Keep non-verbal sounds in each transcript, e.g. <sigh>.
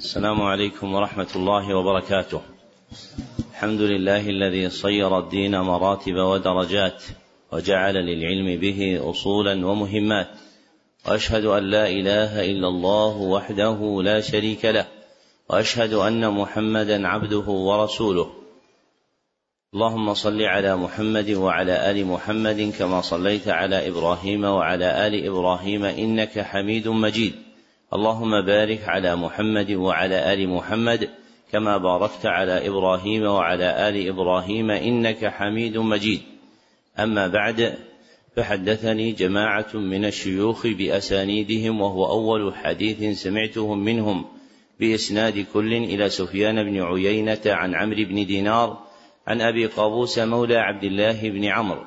السلام عليكم ورحمة الله وبركاته. الحمد لله الذي صير الدين مراتب ودرجات وجعل للعلم به أصولا ومهمات. وأشهد أن لا إله إلا الله وحده لا شريك له. وأشهد أن محمدا عبده ورسوله. اللهم صل على محمد وعلى آل محمد كما صليت على إبراهيم وعلى آل إبراهيم إنك حميد مجيد اللهم بارك على محمد وعلى آل محمد كما باركت على إبراهيم وعلى آل إبراهيم إنك حميد مجيد. أما بعد فحدثني جماعة من الشيوخ بأسانيدهم وهو أول حديث سمعته منهم بإسناد كل إلى سفيان بن عيينة عن عمرو بن دينار عن أبي قابوس مولى عبد الله بن عمرو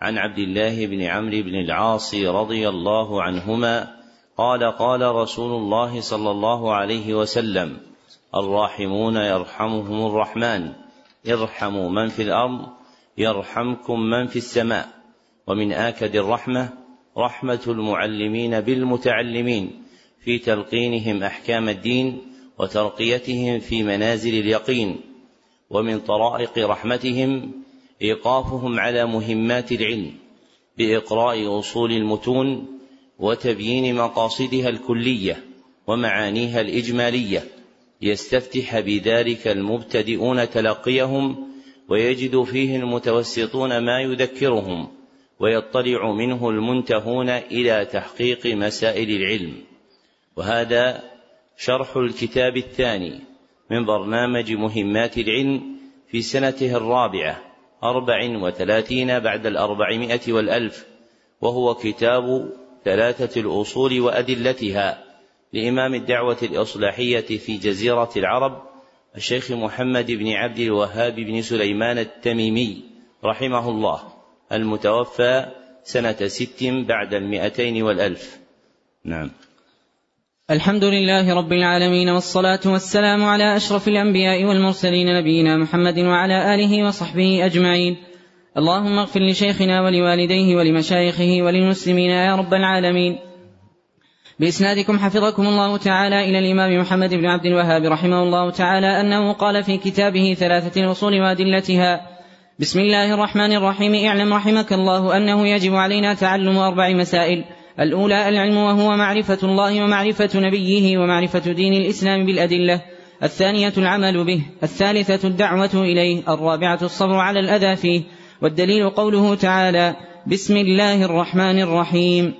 عن عبد الله بن عمرو بن العاص رضي الله عنهما قال قال رسول الله صلى الله عليه وسلم الراحمون يرحمهم الرحمن ارحموا من في الأرض يرحمكم من في السماء. ومن آكد الرحمة رحمة المعلمين بالمتعلمين في تلقينهم أحكام الدين وترقيتهم في منازل اليقين. ومن طرائق رحمتهم إيقافهم على مهمات العلم بإقراء أصول المتون وتبيين مقاصدها الكلية ومعانيها الإجمالية. ليستفتح بذلك المبتدئون تلقيهم ويجد فيه المتوسطون ما يذكرهم ويطلع منه المنتهون إلى تحقيق مسائل العلم. وهذا شرح الكتاب الثاني من برنامج مهمات العلم في سنته الرابعة أربع وثلاثين بعد الأربعمائة والألف وهو كتاب ثلاثة الأصول وأدلتها لإمام الدعوة الإصلاحية في جزيرة العرب الشيخ محمد بن عبد الوهاب بن سليمان التميمي رحمه الله المتوفى سنة ست بعد المئتين والألف. نعم. الحمد لله رب العالمين والصلاة والسلام على أشرف الأنبياء والمرسلين نبينا محمد وعلى آله وصحبه أجمعين. اللهم اغفر لشيخنا ولوالديه ولمشايخه وللمسلمين يا رب العالمين. بإسنادكم حفظكم الله تعالى إلى الإمام محمد بن عبد الوهاب رحمه الله تعالى أنه قال في كتابه ثلاثة الأصول وأدلتها. بسم الله الرحمن الرحيم اعلم رحمك الله أنه يجب علينا تعلم أربع مسائل. الأولى العلم وهو معرفة الله ومعرفة نبيه ومعرفة دين الإسلام بالأدلة. الثانية العمل به. الثالثة الدعوة إليه. الرابعة الصبر على الأذى فيه. والدليل قوله تعالى بسم الله الرحمن الرحيم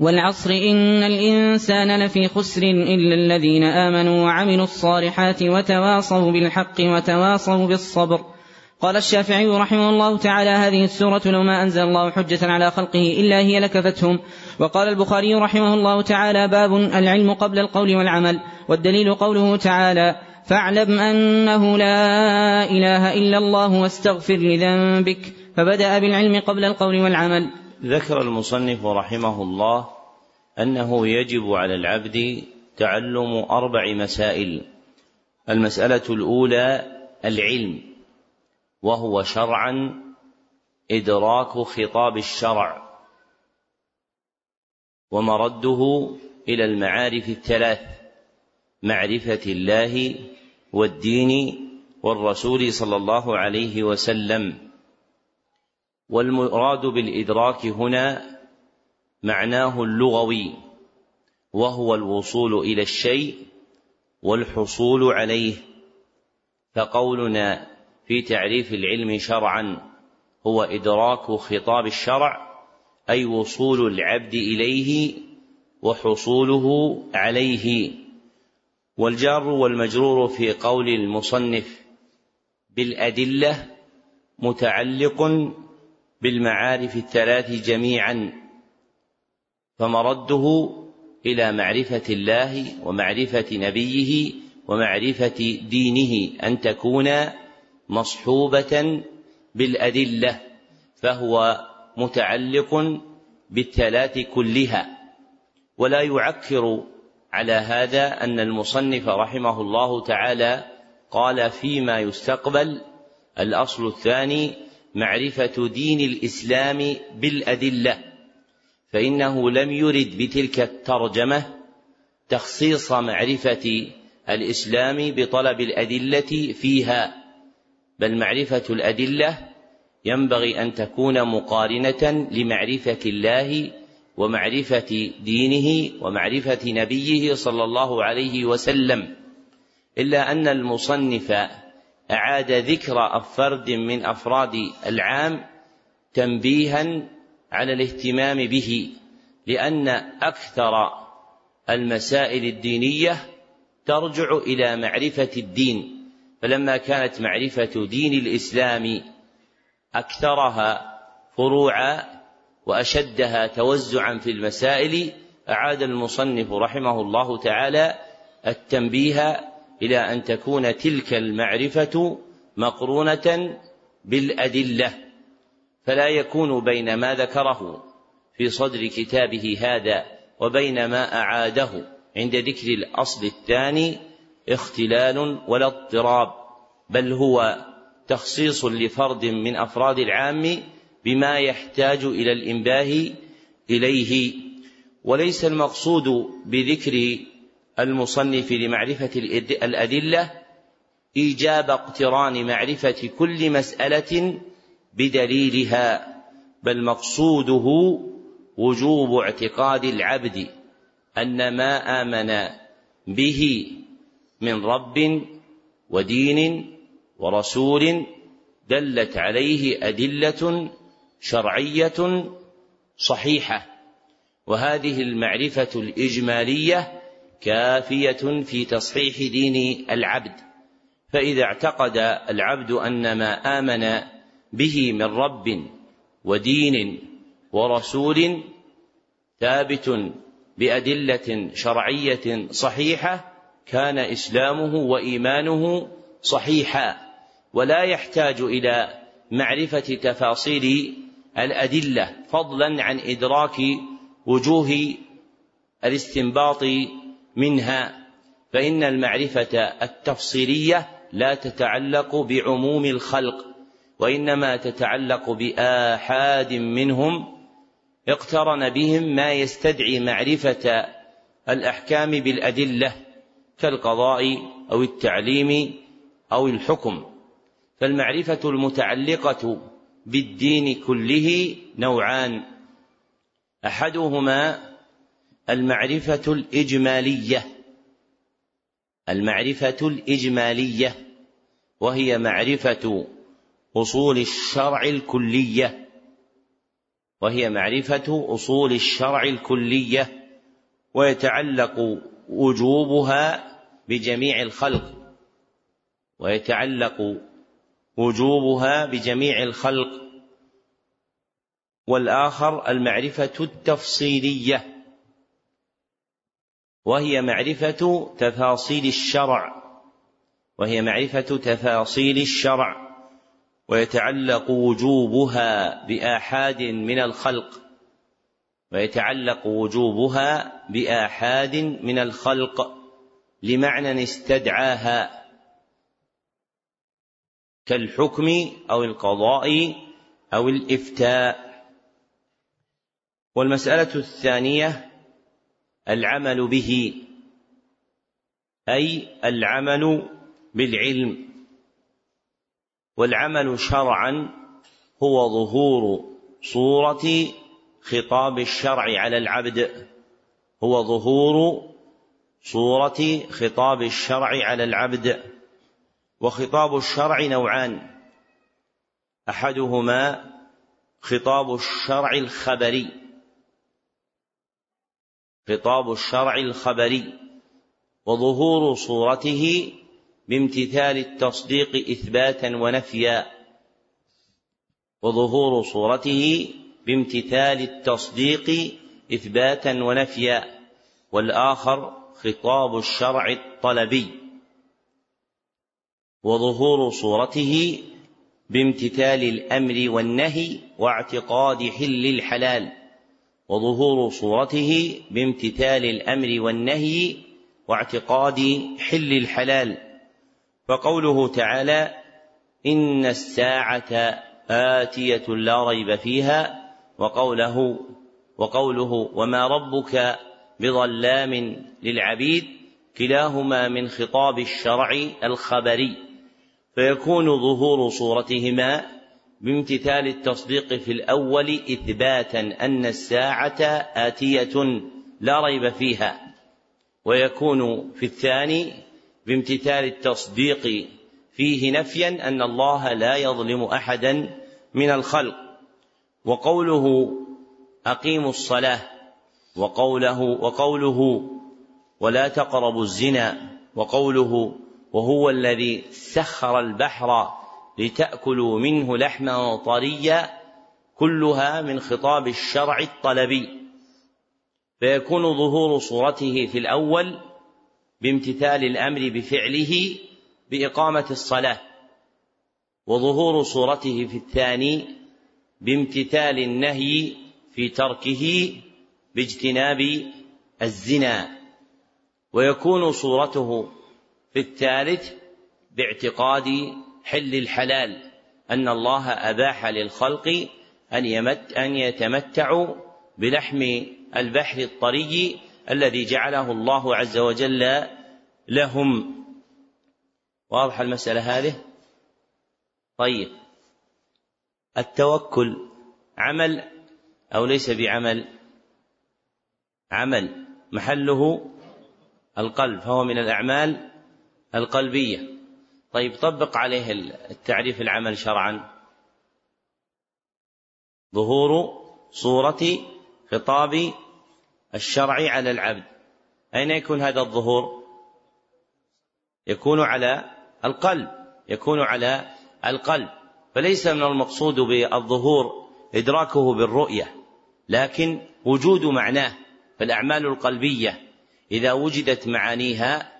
والعصر إن الإنسان لفي خسر إلا الذين آمنوا وعملوا الصالحات وتواصوا بالحق وتواصوا بالصبر. قال الشافعي رحمه الله تعالى هذه السورة لو ما أنزل الله حجة على خلقه إلا هي لكفتهم. وقال البخاري رحمه الله تعالى باب العلم قبل القول والعمل. والدليل قوله تعالى فاعلم أنه لا إله إلا الله واستغفر لذنبك. فبدأ بالعلم قبل القول والعمل. ذكر المصنف رحمه الله أنه يجب على العبد تعلم أربع مسائل. المسألة الأولى العلم وهو شرعا إدراك خطاب الشرع ومرده إلى المعارف الثلاث. معرفة الله والدين والرسول صلى الله عليه وسلم. والمراد بالإدراك هنا معناه اللغوي وهو الوصول إلى الشيء والحصول عليه. فقولنا في تعريف العلم شرعا هو إدراك خطاب الشرع أي وصول العبد إليه وحصوله عليه. والجار والمجرور في قول المصنف بالأدلة متعلق بالمعارف الثلاث جميعا فمرده إلى معرفة الله ومعرفة نبيه ومعرفة دينه أن تكون مصحوبة بالأدلة فهو متعلق بالثلاث كلها ولا يعكر على هذا أن المصنف رحمه الله تعالى قال فيما يستقبل الأصل الثاني معرفة دين الإسلام بالأدلة فإنه لم يرد بتلك الترجمة تخصيص معرفة الإسلام بطلب الأدلة فيها بل معرفة الأدلة ينبغي أن تكون مقارنة لمعرفة الله ومعرفة دينه ومعرفة نبيه صلى الله عليه وسلم إلا أن المصنف أعاد ذكر فرد من أفراد العام تنبيها على الاهتمام به لأن أكثر المسائل الدينية ترجع إلى معرفة الدين فلما كانت معرفة دين الإسلام أكثرها فروعا وأشدها توزعا في المسائل أعاد المصنف رحمه الله تعالى التنبيه إلى أن تكون تلك المعرفة مقرونة بالأدلة فلا يكون بين ما ذكره في صدر كتابه هذا وبين ما أعاده. عند ذكر الأصل الثاني اختلال ولا اضطراب بل هو تخصيص لفرد من أفراد العام بما يحتاج إلى الإنباه إليه. وليس المقصود بذكر المصنف لمعرفة الأدلة إيجاب اقتران معرفة كل مسألة بدليلها بل مقصوده وجوب اعتقاد العبد أن ما آمن به من رب ودين ورسول دلت عليه أدلة شرعية صحيحة وهذه المعرفة الإجمالية كافية في تصحيح دين العبد. فإذا اعتقد العبد أن ما آمن به من رب ودين ورسول ثابت بأدلة شرعية صحيحة كان إسلامه وإيمانه صحيحا. ولا يحتاج إلى معرفة تفاصيل الأدلة فضلا عن إدراك وجوه الاستنباط منها فإن المعرفة التفصيلية لا تتعلق بعموم الخلق وإنما تتعلق بآحاد منهم اقترن بهم ما يستدعي معرفة الأحكام بالأدلة كالقضاء أو التعليم أو الحكم. فالمعرفة المتعلقة بالدين كله نوعان. أحدهما المعرفة الإجمالية. المعرفة الإجمالية وهي معرفة أصول الشرع الكلية. وهي معرفة أصول الشرع الكلية ويتعلق وجوبها بجميع الخلق ويتعلق وجوبها بجميع الخلق. والآخر المعرفة التفصيلية. وهي معرفة تفاصيل الشرع. وهي معرفة تفاصيل الشرع. ويتعلق وجوبها بآحاد من الخلق. ويتعلق وجوبها بآحاد من الخلق. لمعنى استدعاها. كالحكم أو القضاء أو الإفتاء. والمسألة الثانية العمل به أي العمل بالعلم. والعمل شرعا هو ظهور صورة خطاب الشرع على العبد. هو ظهور صورة خطاب الشرع على العبد. وخطاب الشرع نوعان. أحدهما خطاب الشرع الخبري. خطاب الشرع الخبري وظهور صورته بامتثال التصديق إثباتا ونفيا. وظهور صورته بامتثال التصديق إثباتا ونفيا. والآخر خطاب الشرع الطلبي. وظهور صورته بامتثال الأمر والنهي واعتقاد حل الحلال وظهور صورته بامتثال الأمر والنهي واعتقاد حل الحلال. فقوله تعالى إن الساعة آتية لا ريب فيها وقوله وقوله وما ربك بظلام للعبيد كلاهما من خطاب الشرع الخبري. فيكون ظهور صورتهما بامتثال التصديق في الأول إثباتا أن الساعة آتية لا ريب فيها ويكون في الثاني بامتثال التصديق فيه نفيا أن الله لا يظلم أحدا من الخلق. وقوله أقيموا الصلاة وقوله وقوله ولا تقربوا الزنا وقوله وهو الذي سخر البحر لتأكلوا منه لحما طريا كلها من خطاب الشرع الطلبي. فيكون ظهور صورته في الأول بامتثال الأمر بفعله بإقامة الصلاة وظهور صورته في الثاني بامتثال النهي في تركه باجتناب الزنا. ويكون صورته في الثالث باعتقاد حل الحلال أن الله أباح للخلق أن يمت أن يتمتعوا بلحم البحر الطري الذي جعله الله عز وجل لهم. واضح المسألة هذه؟ طيب. التوكل عمل أو ليس بعمل؟ عمل. محله القلب فهو من الأعمال القلبية. طيب طبق عليه التعريف العمل شرعا. ظهور صورة خطاب الشرع على العبد. أين يكون هذا الظهور؟ يكون على القلب يكون على القلب. فليس من المقصود بالظهور إدراكه بالرؤية لكن وجود معناه فالأعمال القلبية إذا وجدت معانيها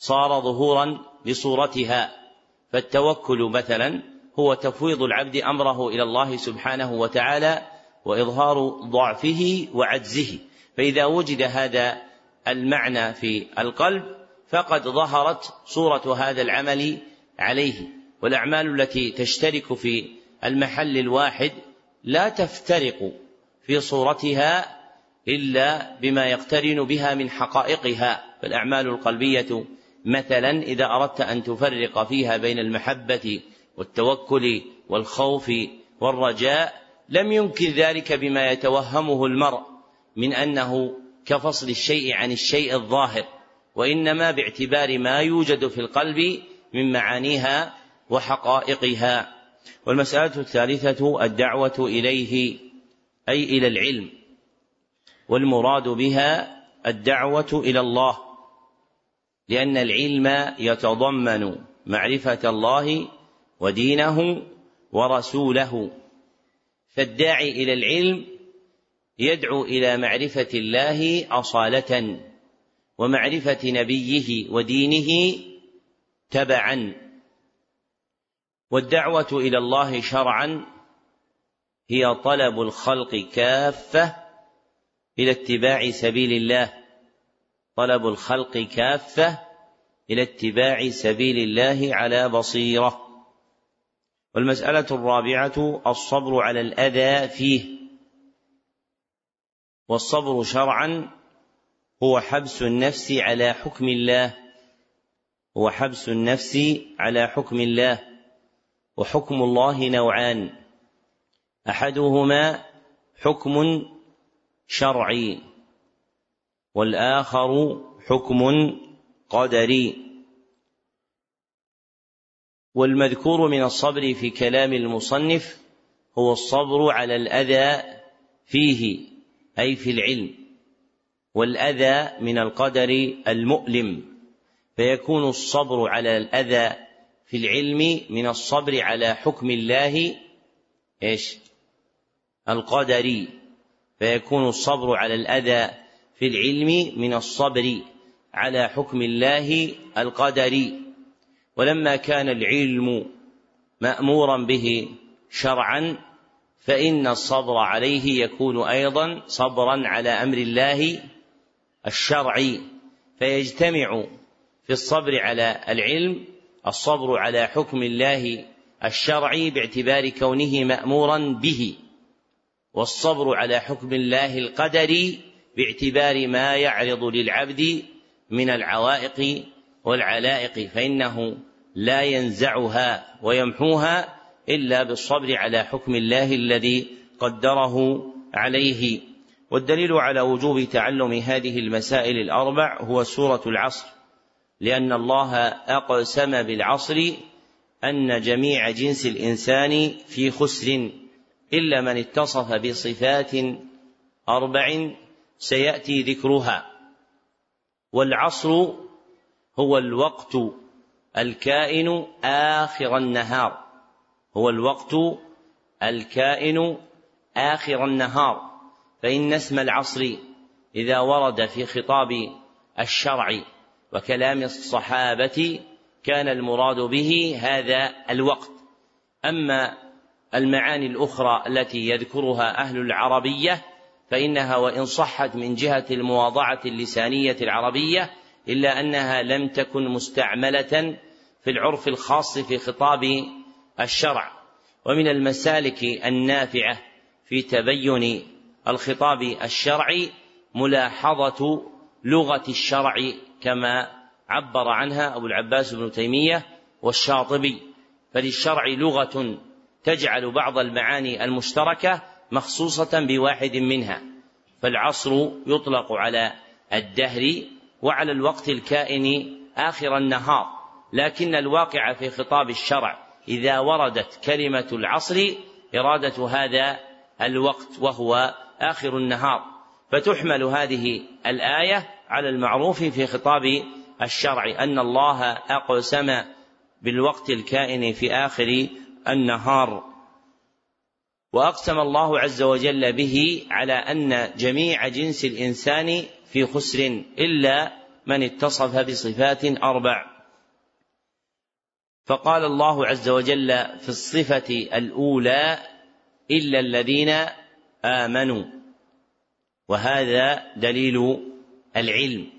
صار ظهورا لصورتها. فالتوكل مثلا هو تفويض العبد أمره إلى الله سبحانه وتعالى وإظهار ضعفه وعجزه. فإذا وجد هذا المعنى في القلب فقد ظهرت صورة هذا العمل عليه. والأعمال التي تشترك في المحل الواحد لا تفترق في صورتها إلا بما يقترن بها من حقائقها. فالأعمال القلبية مثلا إذا أردت أن تفرق فيها بين المحبة والتوكل والخوف والرجاء لم يمكن ذلك بما يتوهمه المرء من أنه كفصل الشيء عن الشيء الظاهر وإنما باعتبار ما يوجد في القلب من معانيها وحقائقها. والمسألة الثالثة الدعوة إليه أي إلى العلم والمراد بها الدعوة إلى الله. لأن العلم يتضمن معرفة الله ودينه ورسوله. فالداعي إلى العلم يدعو إلى معرفة الله أصالة ومعرفة نبيه ودينه تبعا. والدعوة إلى الله شرعا هي طلب الخلق كافة إلى اتباع سبيل الله. طلب الخلق كافة إلى اتباع سبيل الله على بصيرة. والمسألة الرابعة الصبر على الأذى فيه. والصبر شرعا هو حبس النفس على حكم الله. هو حبس النفس على حكم الله. وحكم الله نوعان. أحدهما حكم شرعي. والآخر حكم قدري. والمذكور من الصبر في كلام المصنف هو الصبر على الأذى فيه أي في العلم. والأذى من القدر المؤلم. فيكون الصبر على الأذى في العلم من الصبر على حكم الله إيش؟ القدري. فيكون الصبر على الأذى في العلم من الصبر على حكم الله القدري ولما كان العلم مأمورا به شرعا فإن الصبر عليه يكون أيضا صبرا على أمر الله الشرعي. فيجتمع في الصبر على العلم الصبر على حكم الله الشرعي باعتبار كونه مأمورا به والصبر على حكم الله القدري باعتبار ما يعرض للعبد من العوائق والعلائق فإنه لا ينزعها ويمحوها إلا بالصبر على حكم الله الذي قدره عليه. والدليل على وجوب تعلم هذه المسائل الأربع هو سورة العصر لأن الله أقسم بالعصر أن جميع جنس الإنسان في خسر إلا من اتصف بصفات أربع سيأتي ذكرها. والعصر هو الوقت الكائن آخر النهار. هو الوقت الكائن آخر النهار. فإن اسم العصر إذا ورد في خطاب الشرع وكلام الصحابة كان المراد به هذا الوقت. أما المعاني الأخرى التي يذكرها أهل العربية فإنها وإن صحت من جهة المواضعة اللسانية العربية إلا أنها لم تكن مستعملة في العرف الخاص في خطاب الشرع. ومن المسالك النافعة في تبين الخطاب الشرعي ملاحظة لغة الشرع كما عبر عنها أبو العباس بن تيمية والشاطبي. فللشرع لغة تجعل بعض المعاني المشتركة مخصوصة بواحد منها فالعصر يطلق على الدهر وعلى الوقت الكائن آخر النهار لكن الواقع في خطاب الشرع إذا وردت كلمة العصر إرادة هذا الوقت وهو آخر النهار. فتحمل هذه الآية على المعروف في خطاب الشرع أن الله أقسم بالوقت الكائن في آخر النهار. وأقسم الله عز وجل به على أن جميع جنس الإنسان في خسر إلا من اتصف بصفات أربع. فقال الله عز وجل في الصفة الأولى إلا الذين آمنوا. وهذا دليل العلم.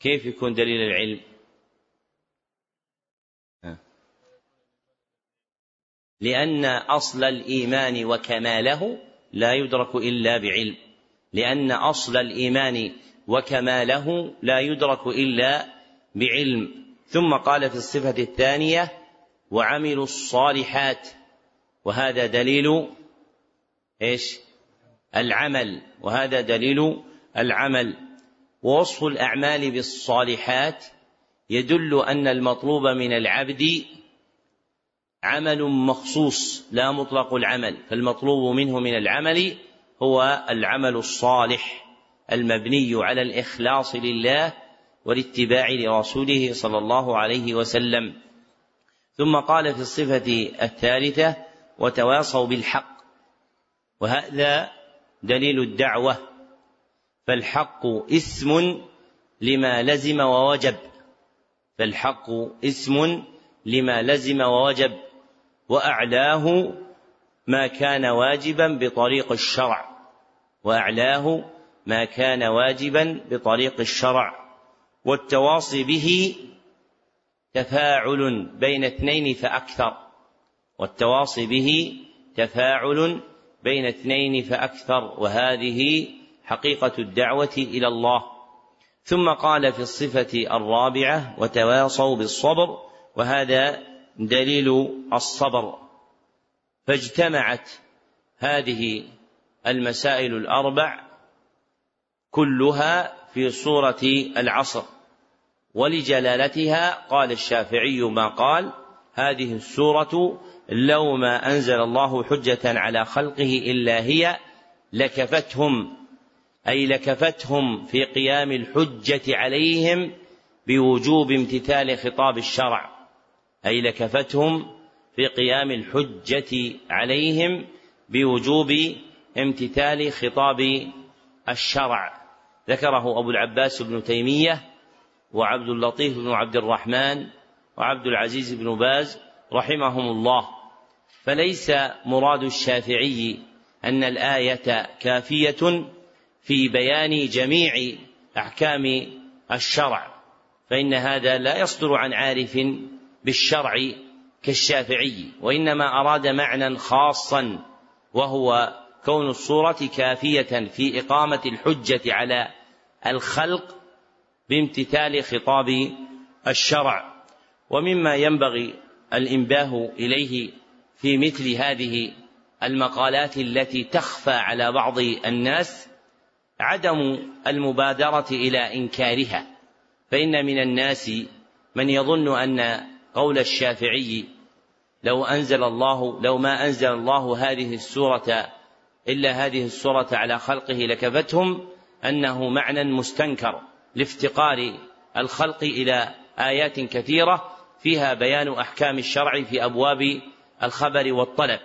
كيف يكون دليل العلم؟ لأن أصل الإيمان وكماله لا يدرك إلا بعلم. لأن أصل الإيمان وكماله لا يدرك إلا بعلم. ثم قال في الصفة الثانية وعملوا الصالحات. وهذا دليل إيش؟ العمل. وهذا دليل العمل. ووصف الأعمال بالصالحات يدل أن المطلوب من العبد عمل مخصوص لا مطلق العمل فالمطلوب منه من العمل هو العمل الصالح المبني على الإخلاص لله والاتباع لرسوله صلى الله عليه وسلم. ثم قال في الصفة الثالثة وتواصوا بالحق. وهذا دليل الدعوة. فالحق اسم لما لزم ووجب. فالحق اسم لما لزم ووجب. وأعلاه ما كان واجبا بطريق الشرع. وأعلاه ما كان واجبا بطريق الشرع. والتواصي به تفاعل بين اثنين فأكثر. والتواصي به تفاعل بين اثنين فأكثر. وهذه حقيقة الدعوة إلى الله. ثم قال في الصفة الرابعة وتواصوا بالصبر. وهذا دليل الصبر. فاجتمعت هذه المسائل الأربع كلها في سوره العصر. ولجلالتها قال الشافعي ما قال هذه السورة لو ما أنزل الله حجة على خلقه إلا هي لكفتهم أي لكفتهم في قيام الحجة عليهم بوجوب امتثال خطاب الشرع. أي لكفتهم في قيام الحجة عليهم بوجوب امتثال خطاب الشرع. ذكره أبو العباس بن تيمية وعبد اللطيف بن عبد الرحمن وعبد العزيز بن باز رحمهم الله. فليس مراد الشافعي أن الآية كافية في بيان جميع أحكام الشرع فإن هذا لا يصدر عن عارف بالشرع كالشافعي وإنما أراد معنى خاصا وهو كون الصورة كافية في إقامة الحجة على الخلق بامتثال خطاب الشرع. ومما ينبغي الإنباه إليه في مثل هذه المقالات التي تخفى على بعض الناس عدم المبادرة إلى إنكارها فإن من الناس من يظن أن قول الشافعي لو أنزل الله لو ما أنزل الله هذه السورة إلا هذه السورة على خلقه لكفتهم أنه معنى مستنكر لافتقار الخلق إلى آيات كثيرة فيها بيان أحكام الشرع في أبواب الخبر والطلب.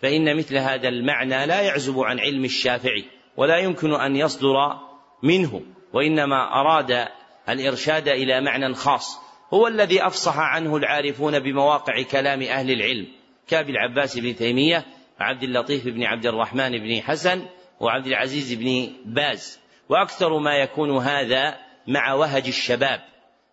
فإن مثل هذا المعنى لا يعزب عن علم الشافعي ولا يمكن أن يصدر منه وإنما أراد الإرشاد إلى معنى خاص. هو الذي أفصح عنه العارفون بمواقع كلام أهل العلم. كابي العباس بن تيمية وعبد اللطيف بن عبد الرحمن بن حسن وعبد العزيز بن باز. وأكثر ما يكون هذا مع وهج الشباب.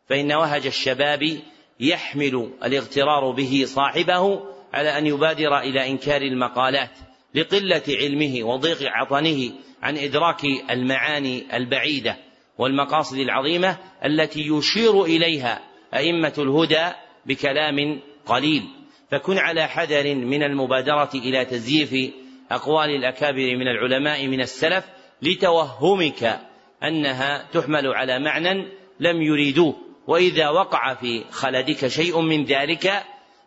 فإن وهج الشباب يحمل الاغترار به صاحبه على أن يبادر إلى إنكار المقالات لقلة علمه وضيق عطنه عن إدراك المعاني البعيدة والمقاصد العظيمة التي يشير إليها أئمة الهدى بكلام قليل فكن على حذر من المبادرة إلى تزييف أقوال الأكابر من العلماء من السلف لتوهمك أنها تحمل على معنى لم يريدوه وإذا وقع في خلدك شيء من ذلك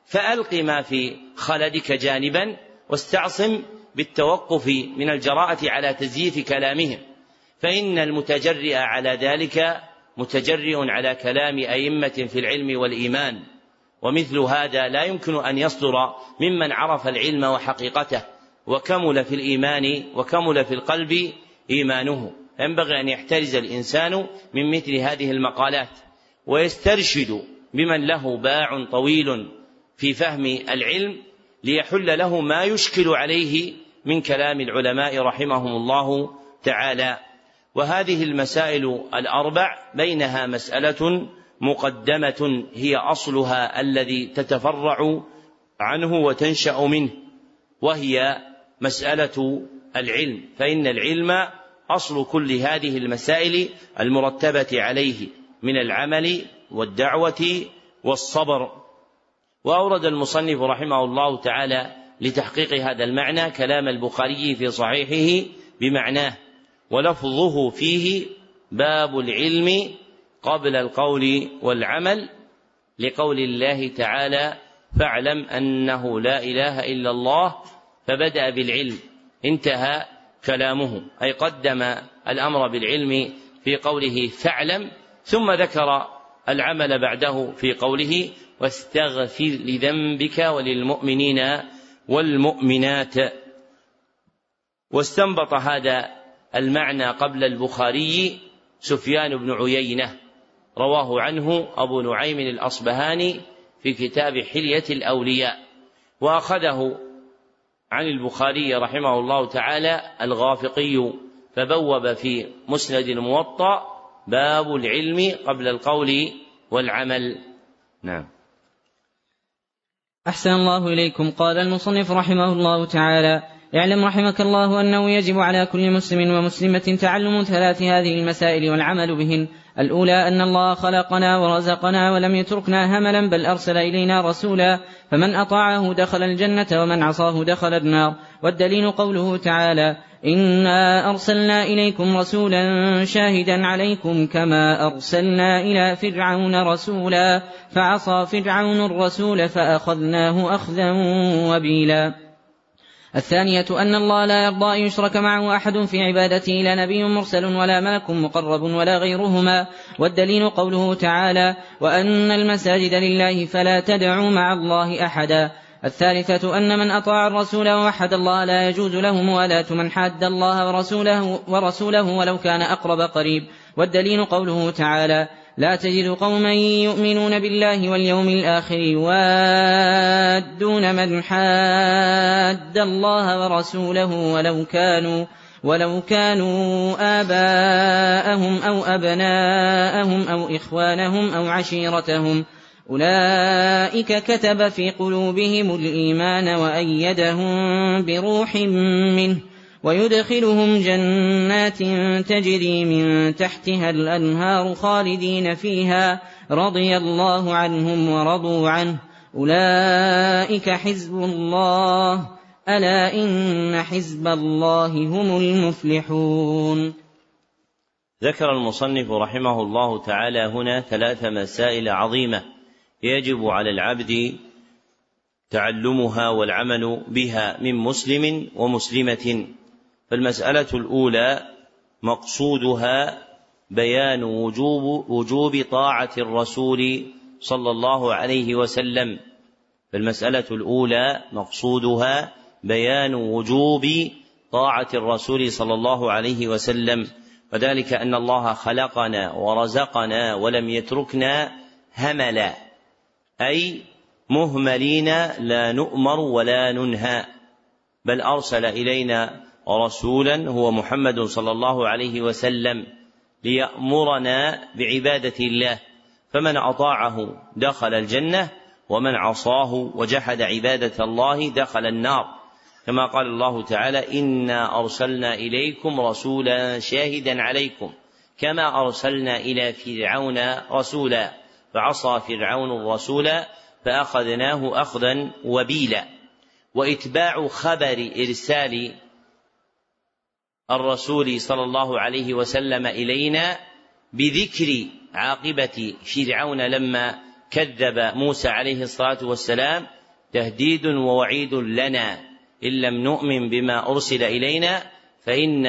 فألق ما في خلدك جانبا واستعصم بالتوقف من الجراءة على تزييف كلامهم فإن المتجرئ على ذلك متجرئ على كلام أئمة في العلم والإيمان ومثل هذا لا يمكن أن يصدر ممن عرف العلم وحقيقته وكمل في الإيمان وكمل في القلب إيمانه. ينبغي أن يحترز الإنسان من مثل هذه المقالات ويسترشد بمن له باع طويل في فهم العلم ليحل له ما يشكل عليه من كلام العلماء رحمهم الله تعالى. وهذه المسائل الأربع بينها مسألة مقدمة هي أصلها الذي تتفرع عنه وتنشأ منه وهي مسألة العلم فإن العلم أصل كل هذه المسائل المرتبة عليه من العمل والدعوة والصبر. وأورد المصنف رحمه الله تعالى لتحقيق هذا المعنى كلام البخاري في صحيحه بمعناه ولفظه فيه باب العلم قبل القول والعمل لقول الله تعالى فاعلم أنه لا إله إلا الله فبدأ بالعلم انتهى كلامه أي قدم الأمر بالعلم في قوله فاعلم ثم ذكر العمل بعده في قوله واستغفر لذنبك وللمؤمنين والمؤمنات. واستنبط هذا المعنى قبل البخاري سفيان بن عيينة رواه عنه أبو نعيم الأصبهاني في كتاب حلية الأولياء. وأخذه عن البخاري رحمه الله تعالى الغافقي فبوب في مسند الموطأ باب العلم قبل القول والعمل. نعم. أحسن الله إليكم. قال المصنف رحمه الله تعالى اعلم رحمك الله أنه يجب على كل مسلم ومسلمة تعلم ثلاث هذه المسائل والعمل بهن. الأولى أن الله خلقنا ورزقنا ولم يتركنا هملا بل أرسل إلينا رسولا. فمن أطاعه دخل الجنة ومن عصاه دخل النار. والدليل قوله تعالى إنا أرسلنا إليكم رسولا شاهدا عليكم كما أرسلنا إلى فرعون رسولا. فعصى فرعون الرسول فأخذناه أخذا وبيلا. الثانية أن الله لا يرضى أن يشرك معه أحد في عبادته لا نبي مرسل ولا ملك مقرب ولا غيرهما. والدليل قوله تعالى وأن المساجد لله فلا تدعوا مع الله أحدا. الثالثة أن من أطاع الرسول ووحد الله لا يجوز له موالاة من حاد الله ورسوله, ورسوله ولو كان أقرب قريب. والدليل قوله تعالى لا تجد قوما يؤمنون بالله واليوم الآخر يوادون من حاد الله ورسوله ولو كانوا ولو كانوا آباءهم أو أبناءهم أو إخوانهم أو عشيرتهم. أولئك كتب في قلوبهم الإيمان وأيدهم بروح منه. ويدخلهم جنات تجري من تحتها الأنهار خالدين فيها رضي الله عنهم ورضوا عنه. أولئك حزب الله. ألا إن حزب الله هم المفلحون. ذكر المصنف رحمه الله تعالى هنا ثلاث مسائل عظيمة يجب على العبد تعلمها والعمل بها من مسلم ومسلمة. فالمسألة الأولى مقصودها بيان وجوب وجوب طاعة الرسول صلى الله عليه وسلم. فالمسألة الأولى مقصودها بيان وجوب طاعة الرسول صلى الله عليه وسلم. وذلك أن الله خلقنا ورزقنا ولم يتركنا هملا أي مهملين لا نؤمر ولا ننهى بل أرسل إلينا رسولا هو محمد صلى الله عليه وسلم ليأمرنا بعبادة الله. فمن أطاعه دخل الجنة ومن عصاه وجحد عبادة الله دخل النار. كما قال الله تعالى إنا أرسلنا إليكم رسولا شاهدا عليكم كما أرسلنا إلى فرعون رسولا فعصى فرعون الرسول فأخذناه أخذا وبيلا. وإتباع خبر إرسال الرسول صلى الله عليه وسلم إلينا بذكر عاقبة فرعون لما كذب موسى عليه الصلاة والسلام تهديد ووعيد لنا. إن لم نؤمن بما أرسل إلينا فإن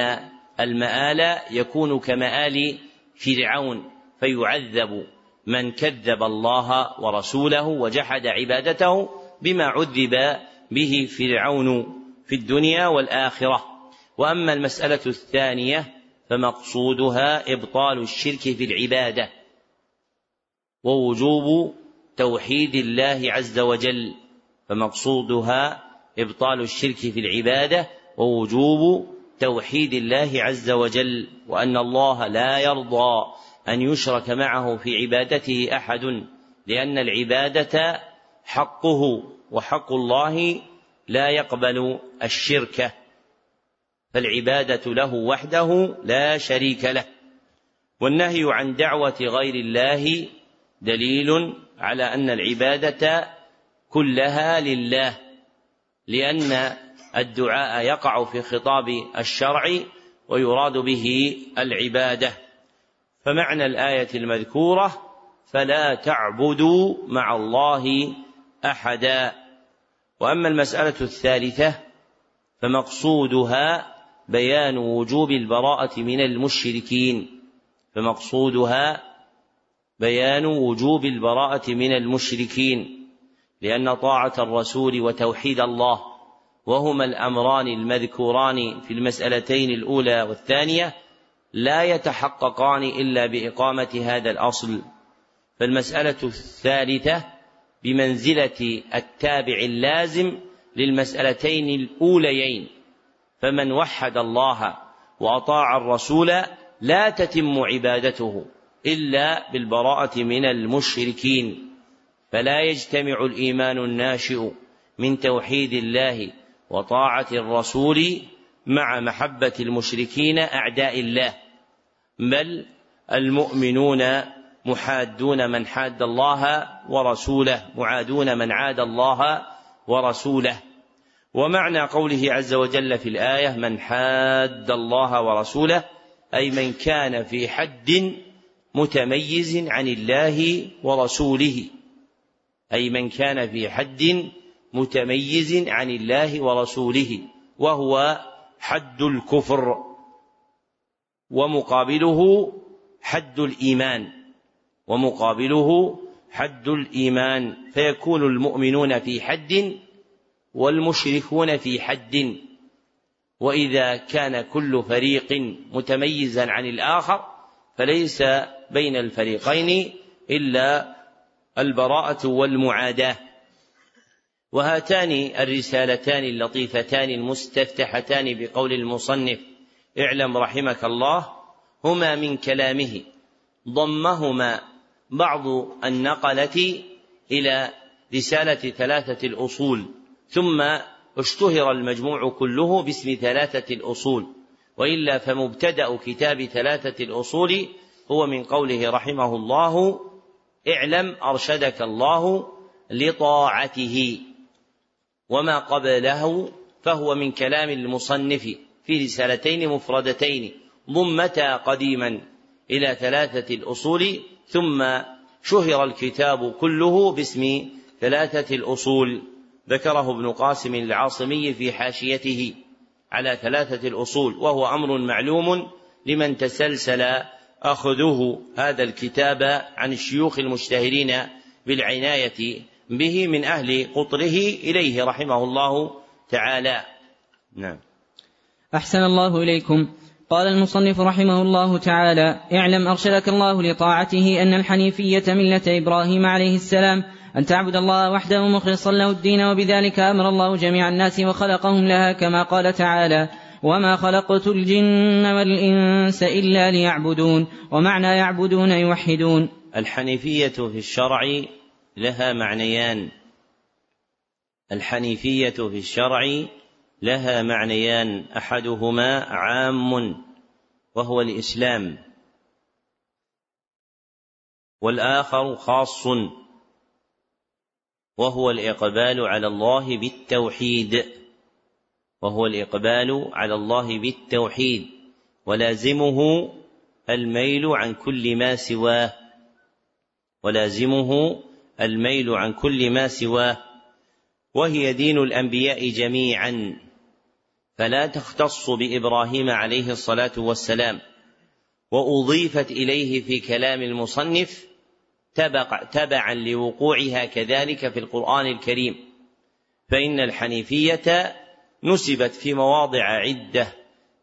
المآل يكون كمآل فرعون فيعذب من كذب الله ورسوله وجحد عبادته بما عذب به فرعون في الدنيا والآخرة. وأما المسألة الثانية فمقصودها إبطال الشرك في العبادة ووجوب توحيد الله عز وجل فمقصودها إبطال الشرك في العبادة ووجوب توحيد الله عز وجل وأن الله لا يرضى أن يشرك معه في عبادته أحد لأن العبادة حقه وحق الله لا يقبل الشرك. فالعبادة له وحده لا شريك له. والنهي عن دعوة غير الله دليل على أن العبادة كلها لله لأن الدعاء يقع في خطاب الشرع ويراد به العبادة. فمعنى الآية المذكورة فلا تعبدوا مع الله أحدا. وأما المسألة الثالثة فمقصودها بيان وجوب البراءة من المشركين فمقصودها بيان وجوب البراءة من المشركين لأن طاعة الرسول وتوحيد الله وهما الأمران المذكوران في المسألتين الأولى والثانية لا يتحققان إلا بإقامة هذا الأصل. فالمسألة الثالثة بمنزلة التابع اللازم للمسألتين الأوليين. فمن وحد الله وأطاع الرسول لا تتم عبادته إلا بالبراءة من المشركين. فلا يجتمع الإيمان الناشئ من توحيد الله وطاعة الرسول مع محبة المشركين أعداء الله بل المؤمنون محادون من حاد الله ورسوله معادون من عاد الله ورسوله. ومعنى قوله عز وجل في الآية من حاد الله ورسوله أي من كان في حد متميز عن الله ورسوله أي من كان في حد متميز عن الله ورسوله وهو حد الكفر ومقابله حد الإيمان ومقابله حد الإيمان فيكون المؤمنون في حد والمشركون في حد. وإذا كان كل فريق متميزا عن الآخر فليس بين الفريقين إلا البراءة والمعاداة. وهاتان الرسالتان اللطيفتان المستفتحتان بقول المصنف اعلم رحمك الله هما من كلامه. ضمهما بعض النقلة إلى رسالة ثلاثة الأصول. ثم اشتهر المجموع كله باسم ثلاثة الأصول وإلا فمبتدأ كتاب ثلاثة الأصول هو من قوله رحمه الله اعلم أرشدك الله لطاعته وما قبله فهو من كلام المصنف في رسالتين مفردتين ضمتا قديما إلى ثلاثة الأصول ثم شهر الكتاب كله باسم ثلاثة الأصول. ذكره ابن قاسم العاصمي في حاشيته على ثلاثة الأصول وهو أمر معلوم لمن تسلسل أخذه هذا الكتاب عن الشيوخ المشتهرين بالعناية به من أهل قطره إليه رحمه الله تعالى. نعم. أحسن الله إليكم. قال المصنف رحمه الله تعالى اعلم أرشدك الله لطاعته أن الحنيفية ملة إبراهيم عليه السلام أن تعبد الله وحده مخلصا له الدين وبذلك أمر الله جميع الناس وخلقهم لها كما قال تعالى وما خلقت الجن والإنس إلا ليعبدون ومعنى يعبدون يوحدون. الحنيفية في الشرع لها معنيان. الحنيفية في الشرع لها معنيان. أحدهما عام وهو الإسلام. والآخر خاص. وهو الإقبال على الله بالتوحيد. وهو الإقبال على الله بالتوحيد. ولازمه الميل عن كل ما سواه. ولازمه الميل عن كل ما سواه. وهي دين الأنبياء جميعا. فلا تختص بإبراهيم عليه الصلاة والسلام. وأضيفت إليه في كلام المصنف تبعا لوقوعها كذلك في القرآن الكريم. فإن الحنيفية نسبت في مواضع عدة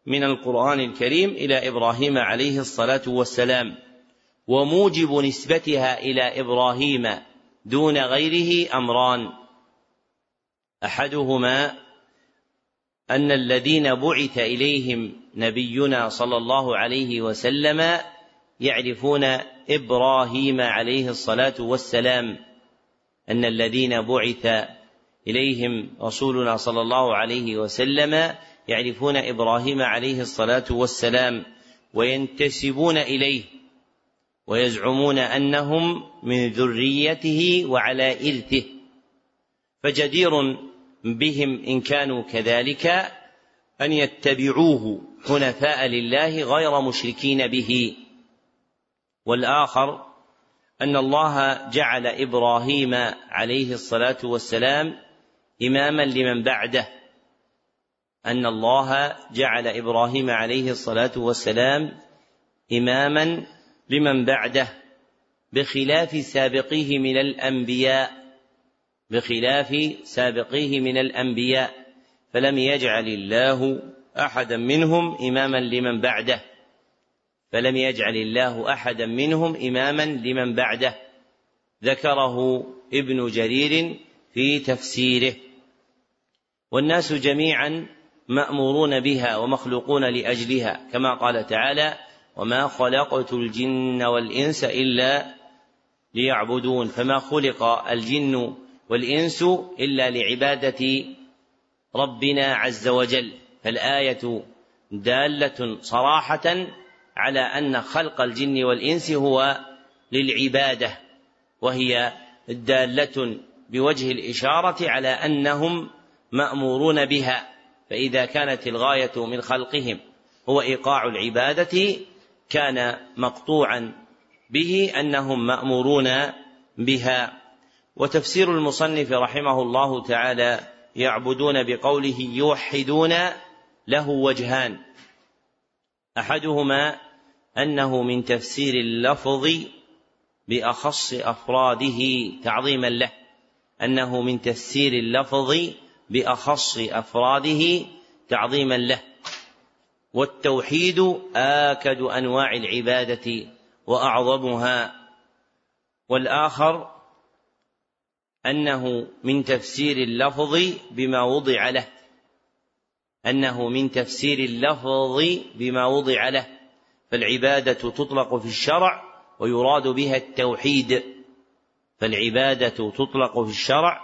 من القرآن الكريم إلى إبراهيم عليه الصلاة والسلام وموجب نسبتها إلى إبراهيم دون غيره أمران. أحدهما أن الذين بعث إليهم نبينا صلى الله عليه وسلم يعرفون إبراهيم عليه الصلاة والسلام أن الذين بعث إليهم رسولنا صلى الله عليه وسلم يعرفون إبراهيم عليه الصلاة والسلام وينتسبون إليه ويزعمون أنهم من ذريته وعلى إرثه فجدير بهم إن كانوا كذلك أن يتبعوه حنفاء لله غير مشركين به والآخر أن الله جعل إبراهيم عليه الصلاة والسلام إماما لمن بعده. أن الله جعل إبراهيم عليه الصلاة والسلام إماما لمن بعده بخلاف سابقيه من الأنبياء بخلاف سابقيه من الأنبياء فلم يجعل الله أحدا منهم إماما لمن بعده. فلم يجعل الله أحدا منهم إماما لمن بعده ذكره ابن جرير في تفسيره. والناس جميعا مأمورون بها ومخلوقون لأجلها كما قال تعالى وما خلقت الجن والإنس إلا ليعبدون فما خلق الجن والإنس إلا لعبادة ربنا عز وجل. فالآية دالة صراحة على أن خلق الجن والإنس هو للعبادة وهي دالة بوجه الإشارة على أنهم مأمورون بها فإذا كانت الغاية من خلقهم هو إيقاع العبادة كان مقطوعا به أنهم مأمورون بها. وتفسير المصنف رحمه الله تعالى يعبدون بقوله يوحدون له وجهان أحدهما أنه من تفسير اللفظ بأخص أفراده تعظيما له أنه من تفسير اللفظ بأخص أفراده تعظيما له. والتوحيد آكد أنواع العبادة وأعظمها. والآخر أنه من تفسير اللفظ بما وضع له. أنه من تفسير اللفظ بما وضع له فالعبادة تطلق في الشرع ويراد بها التوحيد. فالعبادة تطلق في الشرع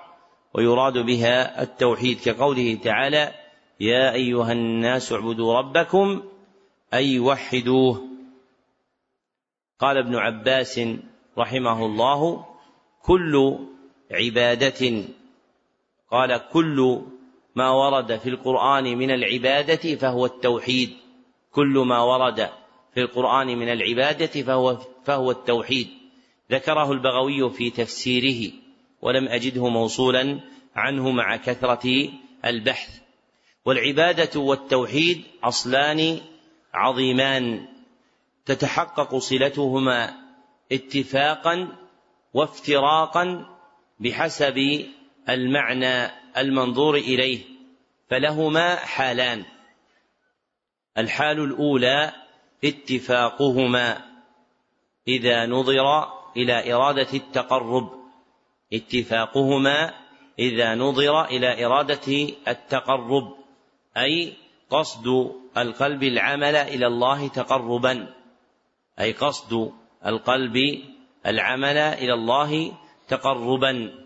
ويراد بها التوحيد. كقوله تعالى يا أيها الناس اعبدوا ربكم أي وحدوه قال ابن عباس رحمه الله كل عبادة قال كل ما ورد في القرآن من العبادة فهو التوحيد. كل ما ورد في القرآن من العبادة فهو فهو التوحيد. ذكره البغوي في تفسيره ولم أجده موصولا عنه مع كثرة البحث. والعبادة والتوحيد أصلان عظيمان. تتحقق صلتهما اتفاقا وافتراقا بحسب المعنى. المنظور إليه فلهما حالان. الحال الأولى اتفاقهما إذا نظر إلى إرادة التقرب. اتفاقهما إذا نظر إلى إرادة التقرب أي قصد القلب العمل إلى الله تقربا أي قصد القلب العمل إلى الله تقربا.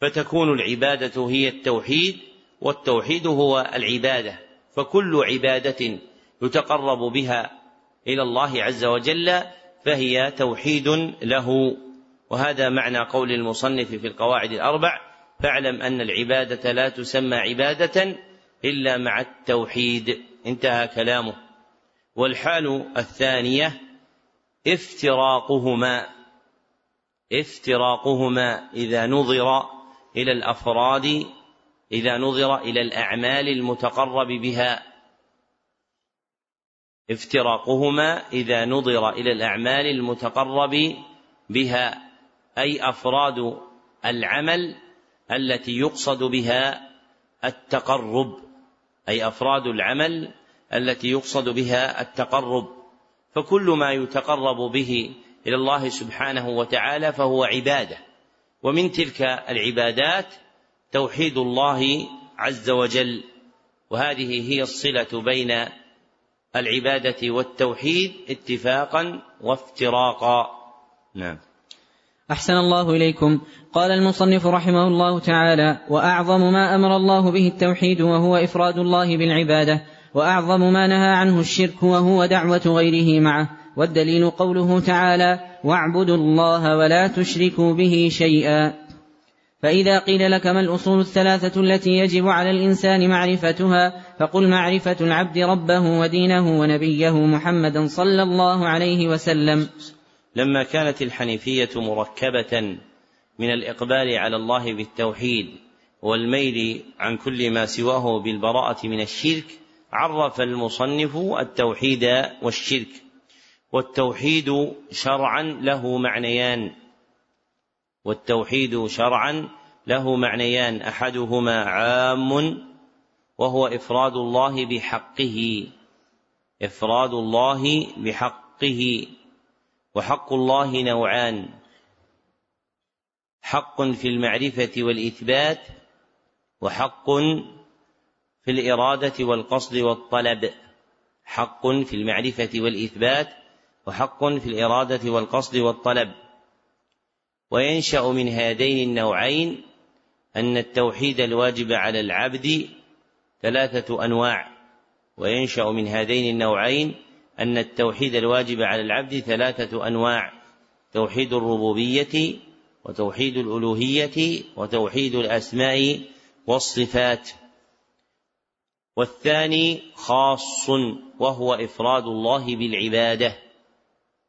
فتكون العبادة هي التوحيد والتوحيد هو العبادة فكل عبادة يتقرب بها إلى الله عز وجل فهي توحيد له. وهذا معنى قول المصنف في القواعد الأربع فاعلم أن العبادة لا تسمى عبادة إلا مع التوحيد. انتهى كلامه. والحال الثانية افتراقهما افتراقهما إذا نظر إلى الأفراد إذا نظر إلى الأعمال المتقرب بها. افتراقهما إذا نظر إلى الأعمال المتقرب بها أي أفراد العمل التي يقصد بها التقرب أي أفراد العمل التي يقصد بها التقرب. فكل ما يتقرب به إلى الله سبحانه وتعالى فهو عبادة. ومن تلك العبادات توحيد الله عز وجل وهذه هي الصلة بين العبادة والتوحيد اتفاقا وافتراقا. نعم. أحسن الله إليكم. قال المصنف رحمه الله تعالى وأعظم ما أمر الله به التوحيد وهو إفراد الله بالعبادة وأعظم ما نهى عنه الشرك وهو دعوة غيره معه. والدليل قوله تعالى واعبدوا الله ولا تشركوا به شيئا. فإذا قيل لك ما الأصول الثلاثة التي يجب على الإنسان معرفتها فقل معرفة العبد ربه ودينه ونبيه محمدا صلى الله عليه وسلم. لما كانت الحنيفية مركبة من الإقبال على الله بالتوحيد والميل عن كل ما سواه بالبراءة من الشرك عرف المصنف التوحيد والشرك. والتوحيد شرعا له معنيان. والتوحيد شرعا له معنيان. أحدهما عام وهو إفراد الله بحقه. إفراد الله بحقه. وحق الله نوعان. حق في المعرفة والإثبات وحق في الإرادة والقصد والطلب. حق في المعرفة والإثبات وحق في الإرادة والقصد والطلب. وينشأ من هذين النوعين أن التوحيد الواجب على العبد ثلاثة أنواع. وينشأ من هذين النوعين أن التوحيد الواجب على العبد ثلاثة أنواع توحيد الربوبية وتوحيد الألوهية وتوحيد الأسماء والصفات. والثاني خاص وهو إفراد الله بالعبادة.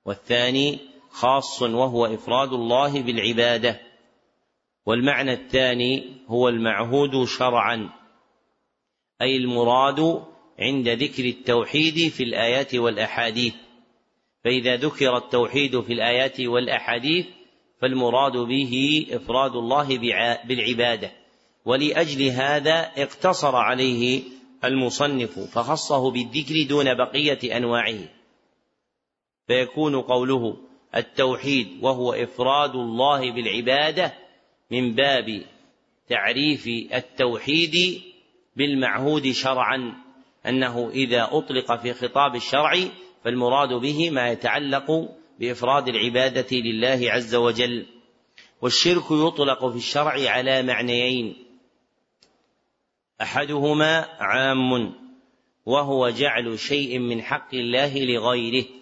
والثاني خاص وهو إفراد الله بالعبادة. والمعنى الثاني هو المعهود شرعا أي المراد عند ذكر التوحيد في الآيات والأحاديث. فإذا ذكر التوحيد في الآيات والأحاديث فالمراد به إفراد الله بالعبادة. ولأجل هذا اقتصر عليه المصنف فخصه بالذكر دون بقية أنواعه. فيكون قوله التوحيد وهو إفراد الله بالعبادة من باب تعريف التوحيد بالمعهود شرعا أنه إذا أطلق في خطاب الشرع فالمراد به ما يتعلق بإفراد العبادة لله عز وجل. والشرك يطلق في الشرع على معنيين. أحدهما عام وهو جعل شيء من حق الله لغيره.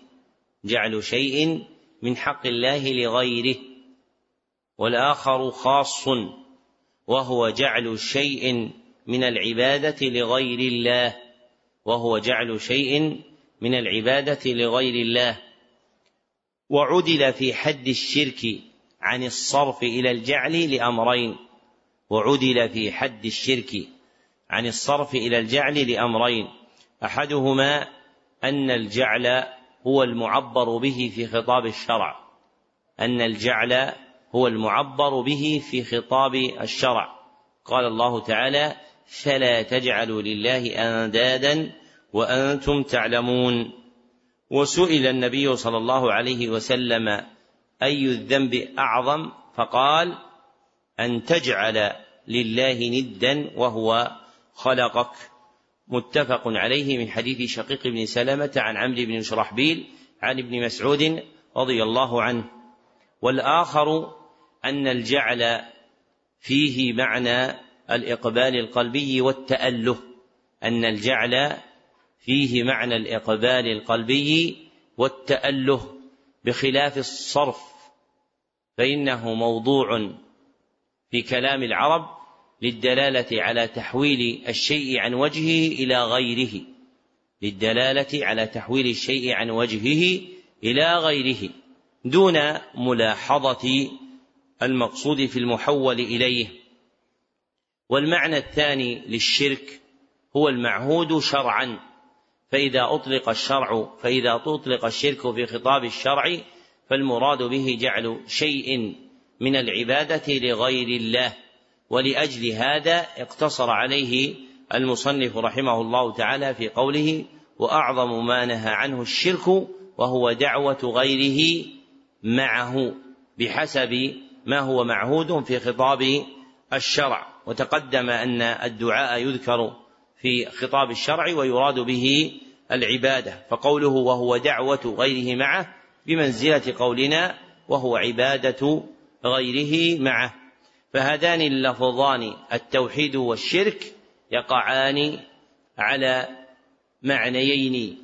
جعل شيء من حق الله لغيره والآخر خاص وهو جعل شيء من العبادة لغير الله وهو جعل شيء من العبادة لغير الله. وعدل في حد الشرك عن الصرف إلى الجعل لأمرين وعدل في حد الشرك عن الصرف إلى الجعل لأمرين. أحدهما أن الجعل هو المعبر به في خطاب الشرع. أن الجعل هو المعبر به في خطاب الشرع. قال الله تعالى فلا تجعلوا لله أندادا وأنتم تعلمون وسئل النبي صلى الله عليه وسلم أي الذنب أعظم؟ فقال أن تجعل لله ندا وهو خلقك متفق عليه من حديث شقيق بن سلمة عن عمرو بن شرحبيل عن ابن مسعود رضي الله عنه. والآخر أن الجعل فيه معنى الإقبال القلبي والتأله. أن الجعل فيه معنى الإقبال القلبي والتأله بخلاف الصرف فإنه موضوع في كلام العرب للدلالة على تحويل الشيء عن وجهه إلى غيره. للدلالة على تحويل الشيء عن وجهه إلى غيره. دون ملاحظة المقصود في المحول إليه. والمعنى الثاني للشرك هو المعهود شرعا. فإذا أطلق الشرع فإذا أطلق الشرك في خطاب الشرع فالمراد به جعل شيء من العبادة لغير الله. ولأجل هذا اقتصر عليه المصنف رحمه الله تعالى في قوله وأعظم ما نهى عنه الشرك وهو دعوة غيره معه بحسب ما هو معهود في خطاب الشرع. وتقدم أن الدعاء يذكر في خطاب الشرع ويراد به العبادة. فقوله وهو دعوة غيره معه بمنزلة قولنا وهو عبادة غيره معه. فهذان اللفظان التوحيد والشرك يقعان على معنيين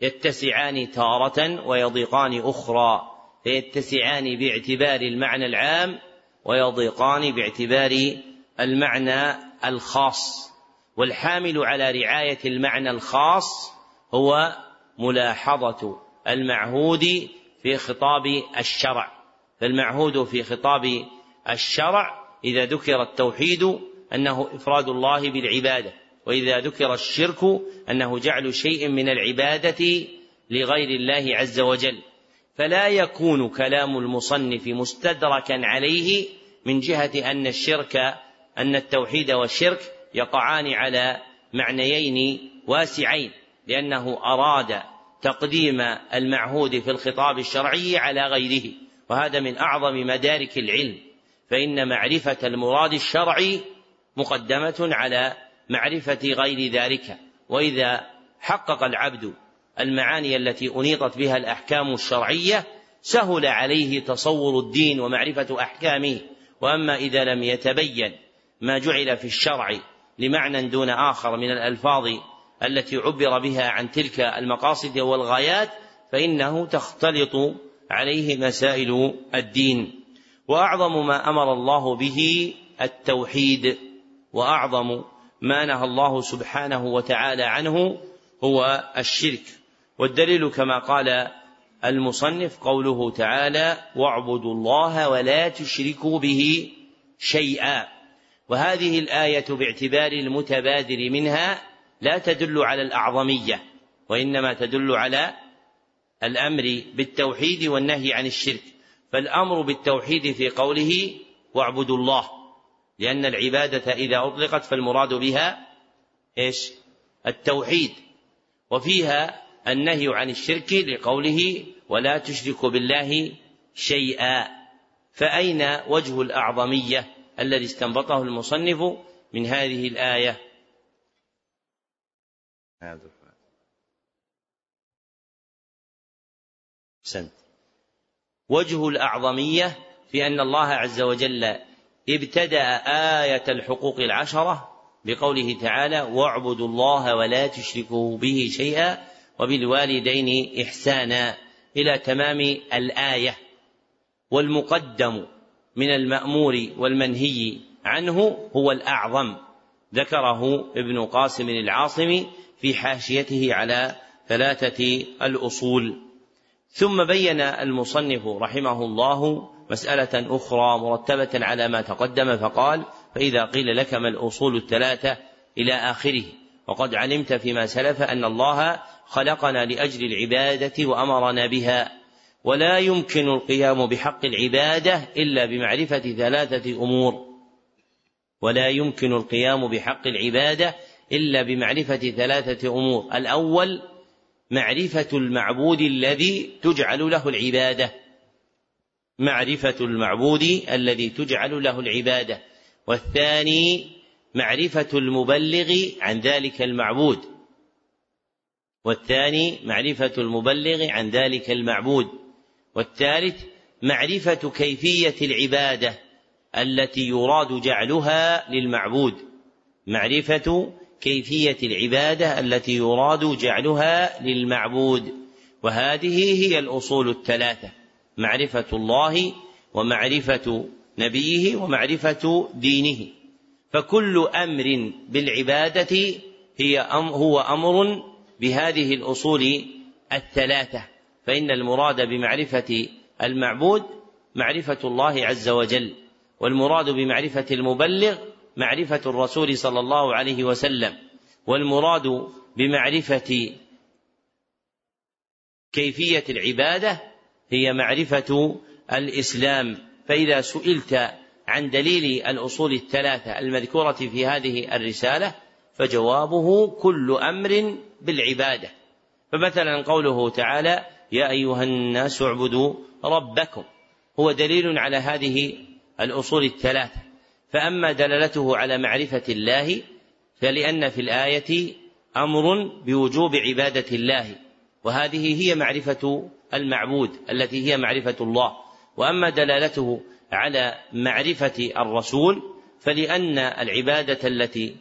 يتسعان تارة ويضيقان أخرى فيتسعان باعتبار المعنى العام ويضيقان باعتبار المعنى الخاص. والحامل على رعاية المعنى الخاص هو ملاحظة المعهود في خطاب الشرع. فالمعهود في خطاب الشرع إذا ذكر التوحيد أنه إفراد الله بالعبادة وإذا ذكر الشرك أنه جعل شيء من العبادة لغير الله عز وجل. فلا يكون كلام المصنف مستدركا عليه من جهة أن الشرك أن التوحيد والشرك يقعان على معنيين واسعين لأنه أراد تقديم المعهود في الخطاب الشرعي على غيره وهذا من أعظم مدارك العلم. فإن معرفة المراد الشرعي مقدمة على معرفة غير ذلك. وإذا حقق العبد المعاني التي أنيطت بها الأحكام الشرعية سهل عليه تصور الدين ومعرفة أحكامه. وأما إذا لم يتبين ما جعل في الشرع لمعنى دون آخر من الألفاظ التي عبر بها عن تلك المقاصد والغايات فإنه تختلط عليه مسائل الدين. وأعظم ما أمر الله به التوحيد وأعظم ما نهى الله سبحانه وتعالى عنه هو الشرك. والدليل كما قال المصنف قوله تعالى واعبدوا الله ولا تشركوا به شيئا وهذه الآية باعتبار المتبادر منها لا تدل على الأعظمية وإنما تدل على الأمر بالتوحيد والنهي عن الشرك. فالأمر بالتوحيد في قوله واعبدوا الله لأن العبادة إذا أطلقت فالمراد بها إيش؟ التوحيد. وفيها النهي عن الشرك لقوله ولا تشركوا بالله شيئا. فأين وجه الأعظمية الذي استنبطه المصنف من هذه الآية؟ سنت. وجه الأعظمية في أن الله عز وجل ابتدأ آية الحقوق العشرة بقوله تعالى واعبدوا الله ولا تشركوا به شيئا وبالوالدين إحسانا إلى تمام الآية. والمقدم من المأمور والمنهي عنه هو الأعظم ذكره ابن قاسم العاصمي في حاشيته على ثلاثة الأصول. ثم بين المصنف رحمه الله مسألة أخرى مرتبة على ما تقدم فقال فإذا قيل لك ما الأصول الثلاثة إلى آخره وقد علمت فيما سلف أن الله خلقنا لأجل العبادة وأمرنا بها ولا يمكن القيام بحق العبادة إلا بمعرفة ثلاثة أمور ولا يمكن القيام بحق العبادة إلا بمعرفة ثلاثة أمور الأول معرفة المعبود الذي تجعل له العبادة. معرفة المعبود الذي تجعل له العبادة. والثاني معرفة المبلغ عن ذلك المعبود. والثاني معرفة المبلغ عن ذلك المعبود. والثالث معرفة كيفية العبادة التي يراد جعلها للمعبود. معرفة كيفية العبادة التي يراد جعلها للمعبود. وهذه هي الأصول الثلاثة معرفة الله ومعرفة نبيه ومعرفة دينه. فكل أمر بالعبادة هي أم هو أمر بهذه الأصول الثلاثة. فإن المراد بمعرفة المعبود معرفة الله عز وجل والمراد بمعرفة المبلغ معرفة الرسول صلى الله عليه وسلم والمراد بمعرفة كيفية العبادة هي معرفة الإسلام. فإذا سئلت عن دليل الأصول الثلاثة المذكورة في هذه الرسالة فجوابه كل أمر بالعبادة. فمثلا قوله تعالى يا أيها الناس اعبدوا ربكم هو دليل على هذه الأصول الثلاثة. فأما دلالته على معرفة الله فلأن في الآية أمر بوجوب عبادة الله وهذه هي معرفة المعبود التي هي معرفة الله. وأما دلالته على معرفة الرسول فلأن العبادة التي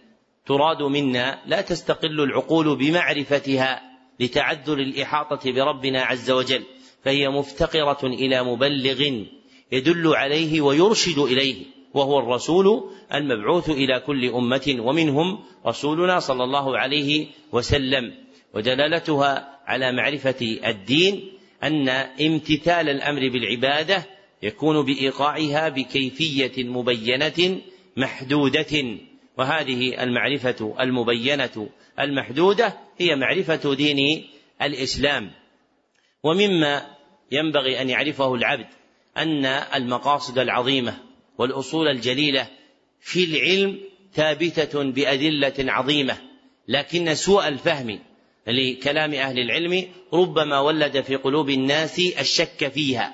تراد منا لا تستقل العقول بمعرفتها لتعذر الإحاطة بربنا عز وجل فهي مفتقرة إلى مبلغ يدل عليه ويرشد إليه. وهو الرسول المبعوث إلى كل أمة ومنهم رسولنا صلى الله عليه وسلم. ودلالتها على معرفة الدين أن امتثال الأمر بالعبادة يكون بإيقاعها بكيفية مبينة محدودة. وهذه المعرفة المبينة المحدودة هي معرفة دين الإسلام. ومما ينبغي أن يعرفه العبد أن المقاصد العظيمة والأصول الجليلة في العلم ثابتة بأدلة عظيمة لكن سوء الفهم لكلام أهل العلم ربما ولد في قلوب الناس الشك فيها.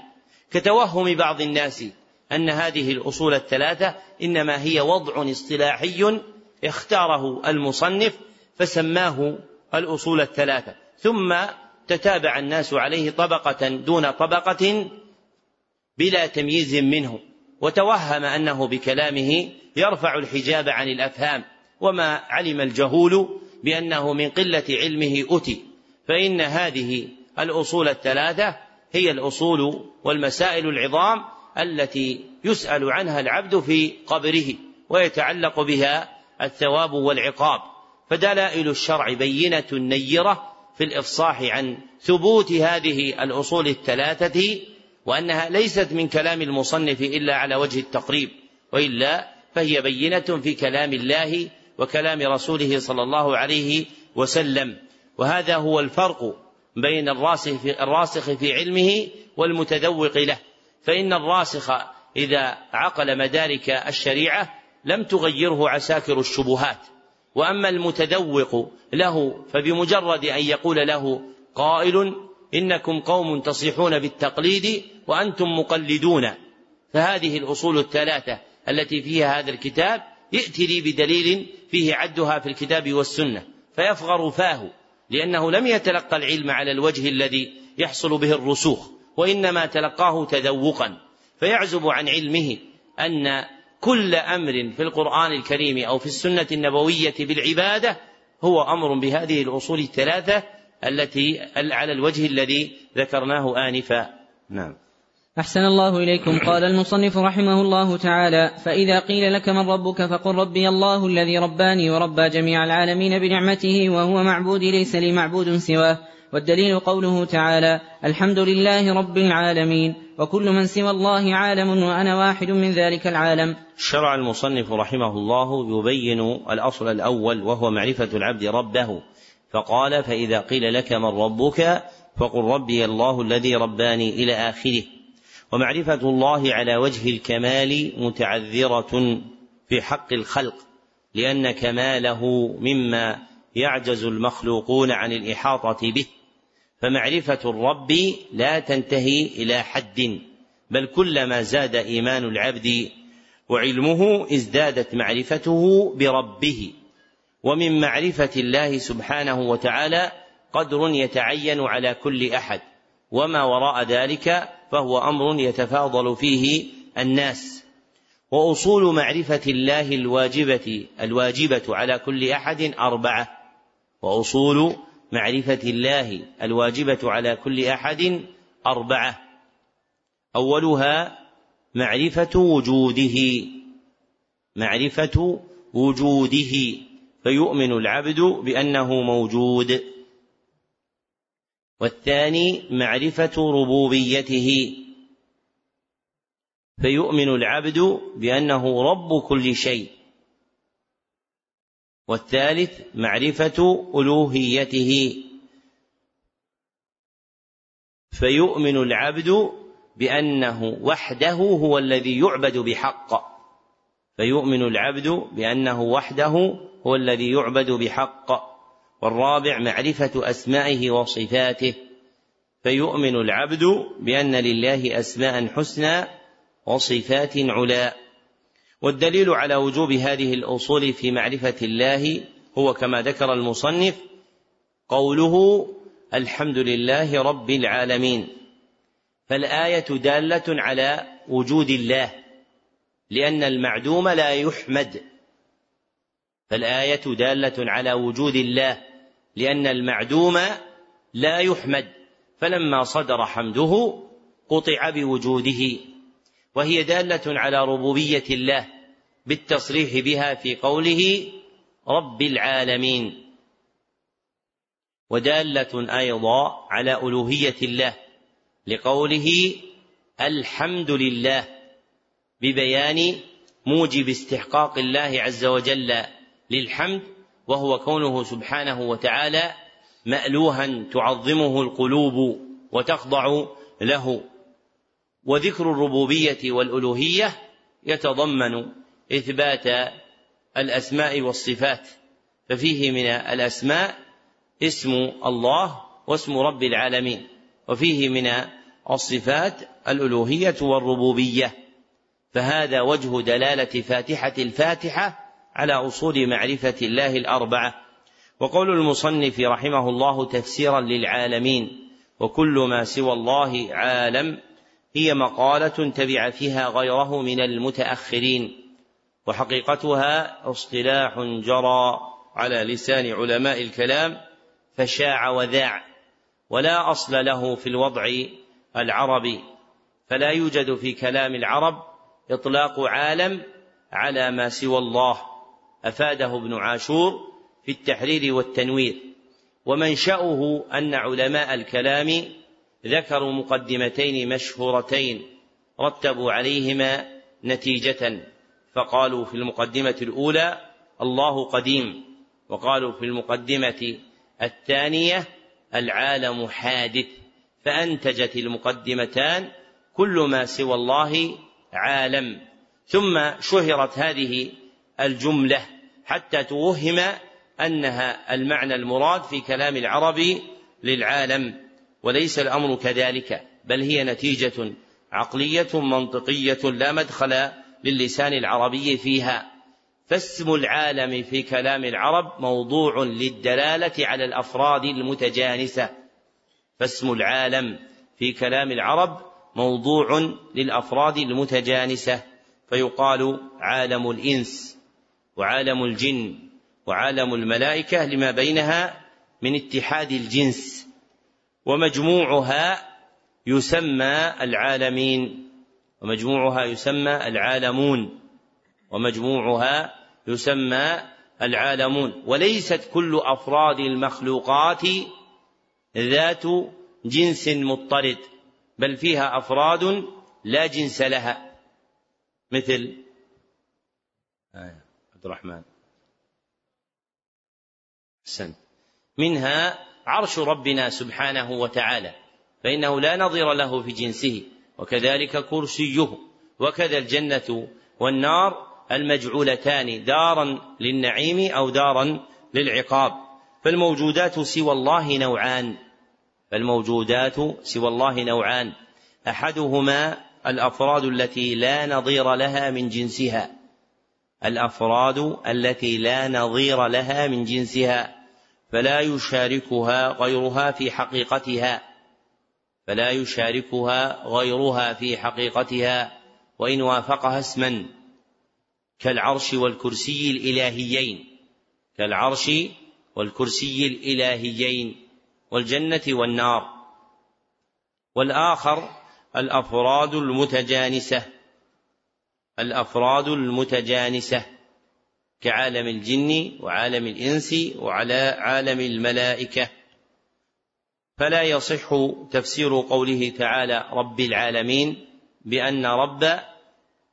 كتوهم بعض الناس أن هذه الأصول الثلاثة إنما هي وضع اصطلاحي اختاره المصنف فسماه الأصول الثلاثة. ثم تتابع الناس عليه طبقة دون طبقة بلا تمييز منه. وتوهم أنه بكلامه يرفع الحجاب عن الأفهام وما علم الجهول بأنه من قلة علمه أتي فإن هذه الأصول الثلاثة هي الأصول والمسائل العظام التي يسأل عنها العبد في قبره ويتعلق بها الثواب والعقاب. فدلائل الشرع بينة نيرة في الإفصاح عن ثبوت هذه الأصول الثلاثة وأنها ليست من كلام المصنف إلا على وجه التقريب وإلا فهي بينة في كلام الله وكلام رسوله صلى الله عليه وسلم. وهذا هو الفرق بين الراسخ في, الراسخ في علمه والمتذوق له. فإن الراسخ إذا عقل مدارك الشريعة لم تغيره عساكر الشبهات. وأما المتذوق له فبمجرد أن يقول له قائل إنكم قوم تصيحون بالتقليد وأنتم مقلدون. فهذه الأصول الثلاثة التي فيها هذا الكتاب ائت لي بدليل فيه عدها في الكتاب والسنة. فيفغر فاه لأنه لم يتلقى العلم على الوجه الذي يحصل به الرسوخ وإنما تلقاه تذوقا. فيعزب عن علمه أن كل أمر في القرآن الكريم أو في السنة النبوية بالعبادة هو أمر بهذه الأصول الثلاثة التي على الوجه الذي ذكرناه آنفا. نعم. أحسن الله إليكم. <coughs> قال المصنف رحمه الله تعالى فإذا قيل لك من ربك فقل ربي الله الذي رباني وربى جميع العالمين بنعمته وهو معبودي ليس لي معبود سواه. والدليل قوله تعالى الحمد لله رب العالمين. وكل من سوى الله عالم وأنا واحد من ذلك العالم. شرع المصنف رحمه الله يبين الأصل الأول وهو معرفة العبد ربه. فقال فإذا قيل لك من ربك فقل ربي الله الذي رباني إلى آخره. ومعرفة الله على وجه الكمال متعذرة في حق الخلق لأن كماله مما يعجز المخلوقون عن الإحاطة به. فمعرفة الرب لا تنتهي إلى حد بل كلما زاد إيمان العبد وعلمه ازدادت معرفته بربه. ومن معرفة الله سبحانه وتعالى قدر يتعين على كل أحد وما وراء ذلك فهو أمر يتفاضل فيه الناس. وأصول معرفة الله الواجبة الواجبة على كل أحد أربعة. وأصول معرفة الله الواجبة على كل أحد أربعة. أولها معرفة وجوده معرفة وجوده. فيؤمن العبد بأنه موجود. والثاني معرفة ربوبيته. فيؤمن العبد بأنه رب كل شيء. والثالث معرفة ألوهيته. فيؤمن العبد بأنه وحده هو الذي يعبد بحق. فيؤمن العبد بأنه وحده هو الذي يعبد بحق والرابع معرفة أسمائه وصفاته. فيؤمن العبد بأن لله أسماء حسنى وصفات علا. والدليل على وجوب هذه الأصول في معرفة الله هو كما ذكر المصنف قوله الحمد لله رب العالمين. فالآية دالة على وجود الله. لأن المعدوم لا يحمد. فالآية دالة على وجود الله لأن المعدوم لا يحمد. فلما صدر حمده قطع بوجوده وهي دالة على ربوبية الله بالتصريح بها في قوله رب العالمين. ودالة أيضا على ألوهية الله لقوله الحمد لله. ببيان موجب استحقاق الله عز وجل للحمد وهو كونه سبحانه وتعالى مألوها تعظمه القلوب وتخضع له. وذكر الربوبية والألوهية يتضمن إثبات الأسماء والصفات ففيه من الأسماء اسم الله واسم رب العالمين وفيه من الصفات الألوهية والربوبية. فهذا وجه دلالة فاتحة الفاتحة على أصول معرفة الله الأربعة. وقول المصنف رحمه الله تفسيرا للعالمين وكل ما سوى الله عالم هي مقالة تبع فيها غيره من المتأخرين. وحقيقتها اصطلاح جرى على لسان علماء الكلام فشاع وذاع ولا أصل له في الوضع العربي. فلا يوجد في كلام العرب إطلاق عالم على ما سوى الله. أفاده ابن عاشور في التحرير والتنوير. ومنشأه أن علماء الكلام ذكروا مقدمتين مشهورتين رتبوا عليهما نتيجة فقالوا في المقدمة الأولى الله قديم وقالوا في المقدمة الثانية العالم حادث فأنتجت المقدمتان كل ما سوى الله عالم. ثم شهرت هذه الجملة حتى توهم أنها المعنى المراد في كلام العرب للعالم وليس الأمر كذلك بل هي نتيجة عقلية منطقية لا مدخل للسان العربي فيها. فاسم العالم في كلام العرب موضوع للدلالة على الأفراد المتجانسة. فاسم العالم في كلام العرب موضوع للأفراد المتجانسة فيقال عالم الإنس وعالم الجن وعالم الملائكة لما بينها من اتحاد الجنس ومجموعها يسمى العالمين ومجموعها يسمى العالمون ومجموعها يسمى العالمون. وليست كل أفراد المخلوقات ذات جنس مضطرد. بل فيها أفراد لا جنس لها مثل آية عبد الرحمن. أحسنت. منها عرش ربنا سبحانه وتعالى فإنه لا نظير له في جنسه وكذلك كرسيه وكذا الجنة والنار المجعولتان دارا للنعيم أو دارا للعقاب. فالموجودات سوى الله نوعان. فالموجودات سوى الله نوعان. أحدهما الأفراد التي لا نظير لها من جنسها. الأفراد التي لا نظير لها من جنسها فلا يشاركها غيرها في حقيقتها. فلا يشاركها غيرها في حقيقتها وإن وافقها اسما. كالعرش والكرسي الإلهيين. كالعرش والكرسي الإلهيين. والجنة والنار. والآخر الأفراد المتجانسة. الأفراد المتجانسة كعالم الجن وعالم الإنس وعلى عالم الملائكة. فلا يصح تفسير قوله تعالى رب العالمين بأن رب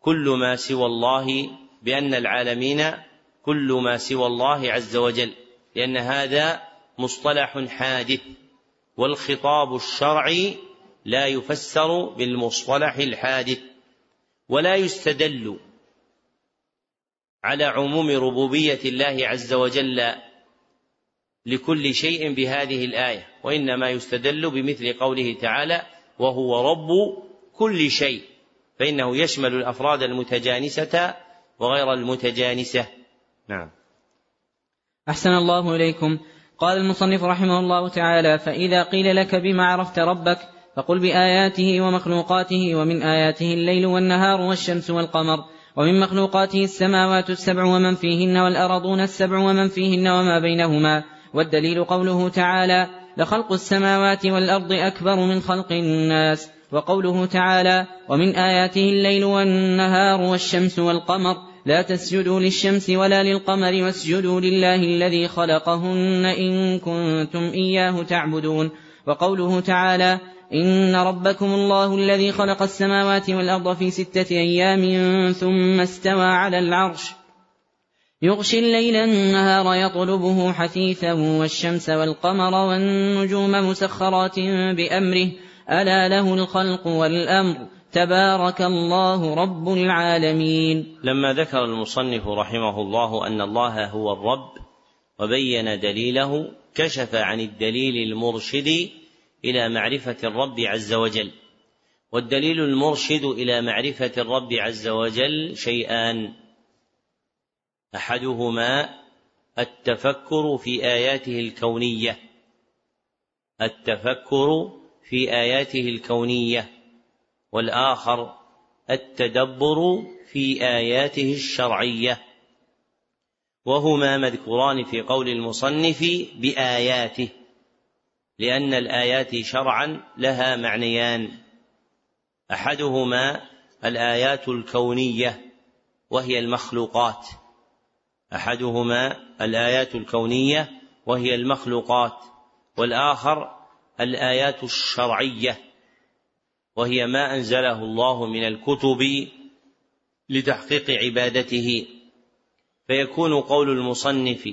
كل ما سوى الله بأن العالمين كل ما سوى الله عز وجل. لأن هذا مصطلح حادث والخطاب الشرعي لا يفسر بالمصطلح الحادث ولا يستدل على عموم ربوبية الله عز وجل لكل شيء بهذه الآية وإنما يستدل بمثل قوله تعالى وهو رب كل شيء فإنه يشمل الأفراد المتجانسة وغير المتجانسة. نعم. أحسن الله إليكم. قال المصنف رحمه الله تعالى فإذا قيل لك بما عرفت ربك فقل بآياته ومخلوقاته ومن آياته الليل والنهار والشمس والقمر ومن مخلوقاته السماوات السبع ومن فيهن والأرضون السبع ومن فيهن وما بينهما. والدليل قوله تعالى لخلق السماوات والأرض أكبر من خلق الناس. وقوله تعالى ومن آياته الليل والنهار والشمس والقمر. لا تسجدوا للشمس ولا للقمر واسجدوا لله الذي خلقهن إن كنتم إياه تعبدون. وقوله تعالى إن ربكم الله الذي خلق السماوات والأرض في ستة أيام ثم استوى على العرش. يغشي الليل النهار يطلبه حثيثا والشمس والقمر والنجوم مسخرات بأمره. ألا له الخلق والأمر؟ تبارك الله رب العالمين. لما ذكر المصنف رحمه الله أن الله هو الرب وبين دليله كشف عن الدليل المرشد إلى معرفة الرب عز وجل. والدليل المرشد إلى معرفة الرب عز وجل شيئان. أحدهما التفكر في آياته الكونية. التفكر في آياته الكونية. والآخر التدبر في آياته الشرعية. وهما مذكوران في قول المصنف بآياته لأن الآيات شرعا لها معنيان. أحدهما الآيات الكونية وهي المخلوقات. أحدهما الآيات الكونية وهي المخلوقات والآخر الآيات الشرعية. وهي ما أنزله الله من الكتب لتحقيق عبادته فيكون قول المصنف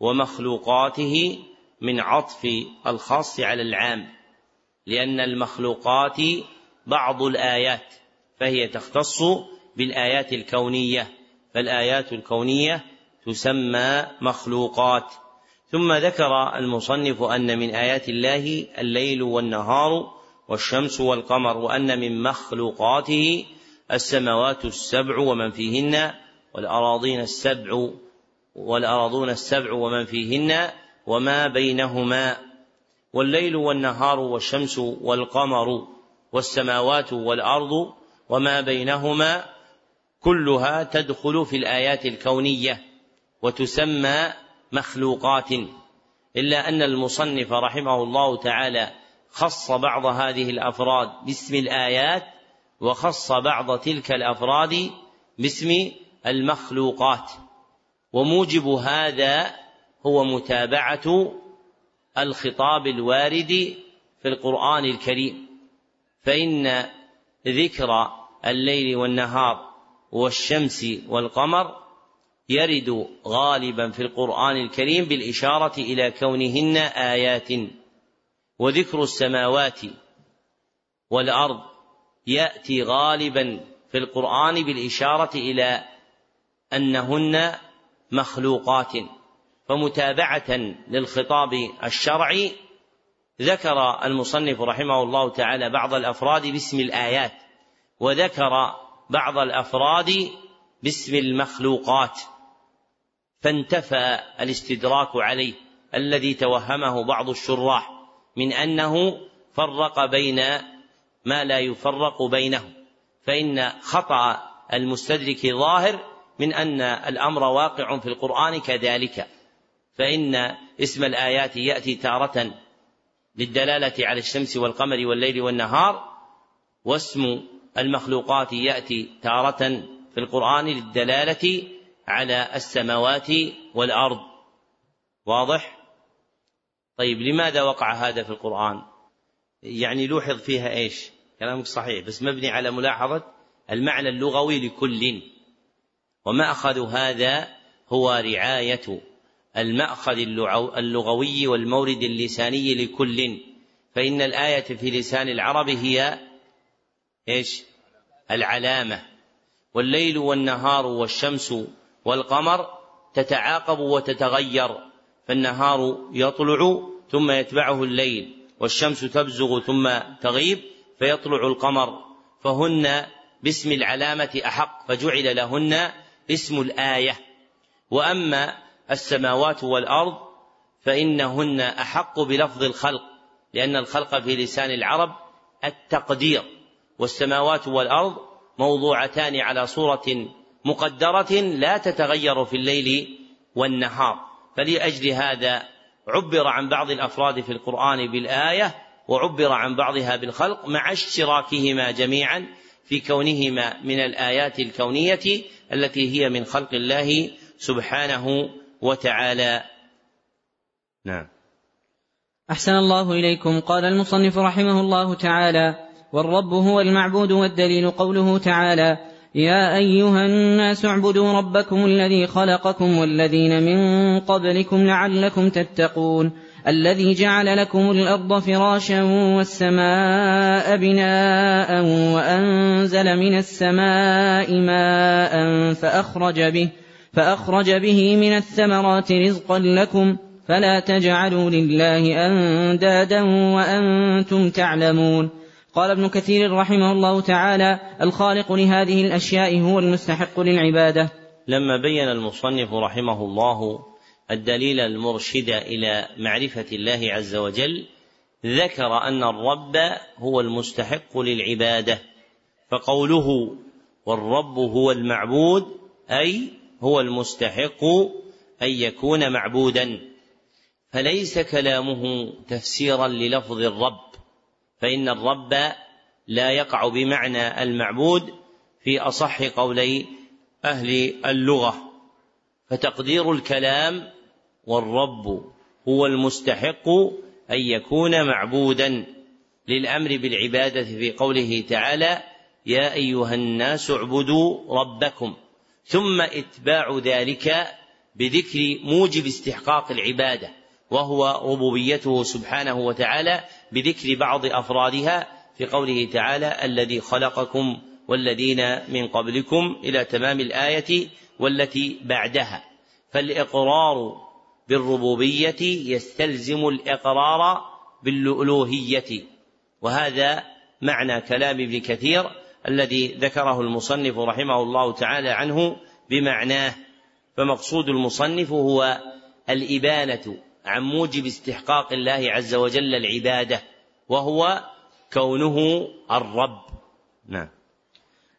ومخلوقاته من عطف الخاص على العام لأن المخلوقات بعض الآيات فهي تختص بالآيات الكونية فالآيات الكونية تسمى مخلوقات. ثم ذكر المصنف أن من آيات الله الليل والنهار والشمس والقمر وأن من مخلوقاته السماوات السبع ومن فيهن والأراضين السبع والأراضون السبع ومن فيهن وما بينهما والليل والنهار والشمس والقمر والسماوات والأرض وما بينهما كلها تدخل في الآيات الكونية وتسمى مخلوقات إلا أن المصنف رحمه الله تعالى خص بعض هذه الأفراد باسم الآيات وخص بعض تلك الأفراد باسم المخلوقات. وموجب هذا هو متابعة الخطاب الوارد في القرآن الكريم. فإن ذكر الليل والنهار والشمس والقمر يرد غالبا في القرآن الكريم بالإشارة إلى كونهن آيات. وذكر السماوات والأرض يأتي غالبا في القرآن بالإشارة إلى أنهن مخلوقات. فمتابعة للخطاب الشرعي ذكر المصنف رحمه الله تعالى بعض الأفراد باسم الآيات وذكر بعض الأفراد باسم المخلوقات. فانتفى الاستدراك عليه الذي توهمه بعض الشراح. من أنه فرق بين ما لا يفرق بينه فإن خطأ المستدرك ظاهر من أن الأمر واقع في القرآن كذلك فإن اسم الآيات يأتي تارة للدلالة على الشمس والقمر والليل والنهار واسم المخلوقات يأتي تارة في القرآن للدلالة على السماوات والأرض. واضح؟ طيب لماذا وقع هذا في القرآن؟ يعني لوحظ فيها إيش؟ كلامك صحيح بس مبني على ملاحظة المعنى اللغوي لكل. وماخذ هذا هو رعاية المأخذ اللغوي والمورد اللساني لكل. فإن الآية في لسان العرب هي إيش؟ العلامة. والليل والنهار والشمس والقمر تتعاقب وتتغير فالنهار يطلع ثم يتبعه الليل والشمس تبزغ ثم تغيب فيطلع القمر. فهن باسم العلامة أحق فجعل لهن اسم الآية. وأما السماوات والأرض فإنهن أحق بلفظ الخلق لأن الخلق في لسان العرب التقدير. والسماوات والأرض موضوعتان على صورة مقدرة لا تتغير في الليل والنهار. فلأجل هذا عبر عن بعض الأفراد في القرآن بالآية وعبر عن بعضها بالخلق مع اشتراكهما جميعا في كونهما من الآيات الكونية التي هي من خلق الله سبحانه وتعالى. نعم. أحسن الله إليكم. قال المصنف رحمه الله تعالى والرب هو المعبود والدليل قوله تعالى يا أيها الناس اعبدوا ربكم الذي خلقكم والذين من قبلكم لعلكم تتقون الذي جعل لكم الأرض فراشا والسماء بناء وأنزل من السماء ماء فأخرج به فأخرج به من الثمرات رزقا لكم فلا تجعلوا لله أندادا وأنتم تعلمون قال ابن كثير رحمه الله تعالى الخالق لهذه الأشياء هو المستحق للعبادة. لما بين المصنف رحمه الله الدليل المرشد إلى معرفة الله عز وجل ذكر أن الرب هو المستحق للعبادة فقوله والرب هو المعبود أي هو المستحق أن يكون معبودا. فليس كلامه تفسيرا للفظ الرب. فإن الرب لا يقع بمعنى المعبود في أصح قولي أهل اللغة. فتقدير الكلام والرب هو المستحق أن يكون معبودا للأمر بالعبادة في قوله تعالى يا أيها الناس اعبدوا ربكم. ثم إتباع ذلك بذكر موجب استحقاق العبادة وهو ربوبيته سبحانه وتعالى بذكر بعض أفرادها في قوله تعالى الذي خلقكم والذين من قبلكم إلى تمام الآية والتي بعدها. فالإقرار بالربوبية يستلزم الإقرار بالألوهية. وهذا معنى كلام ابن كثير الذي ذكره المصنف رحمه الله تعالى عنه بمعناه. فمقصود المصنف هو الإبانة عن موجب استحقاق الله عز وجل العبادة وهو كونه الرب. نعم.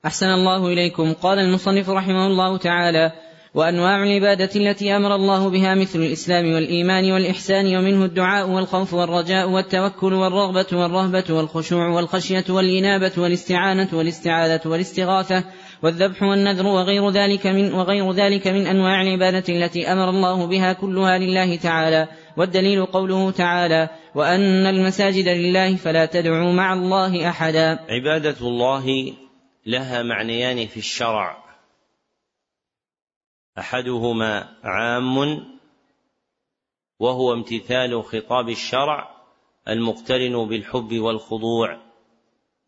أحسن الله إليكم. قال المصنف رحمه الله تعالى وأنواع العبادة التي أمر الله بها مثل الإسلام والإيمان والإحسان ومنه الدعاء والخوف والرجاء والتوكل والرغبة والرهبة والخشوع والخشية والإنابة والاستعانة والاستعاذة والاستغاثة والذبح والنذر وغير ذلك من وغير ذلك من أنواع العبادة التي أمر الله بها كلها لله تعالى. والدليل قوله تعالى وأن المساجد لله فلا تدعوا مع الله أحدا. عبادة الله لها معنيان في الشرع. أحدهما عام وهو امتثال خطاب الشرع المقترن بالحب والخضوع.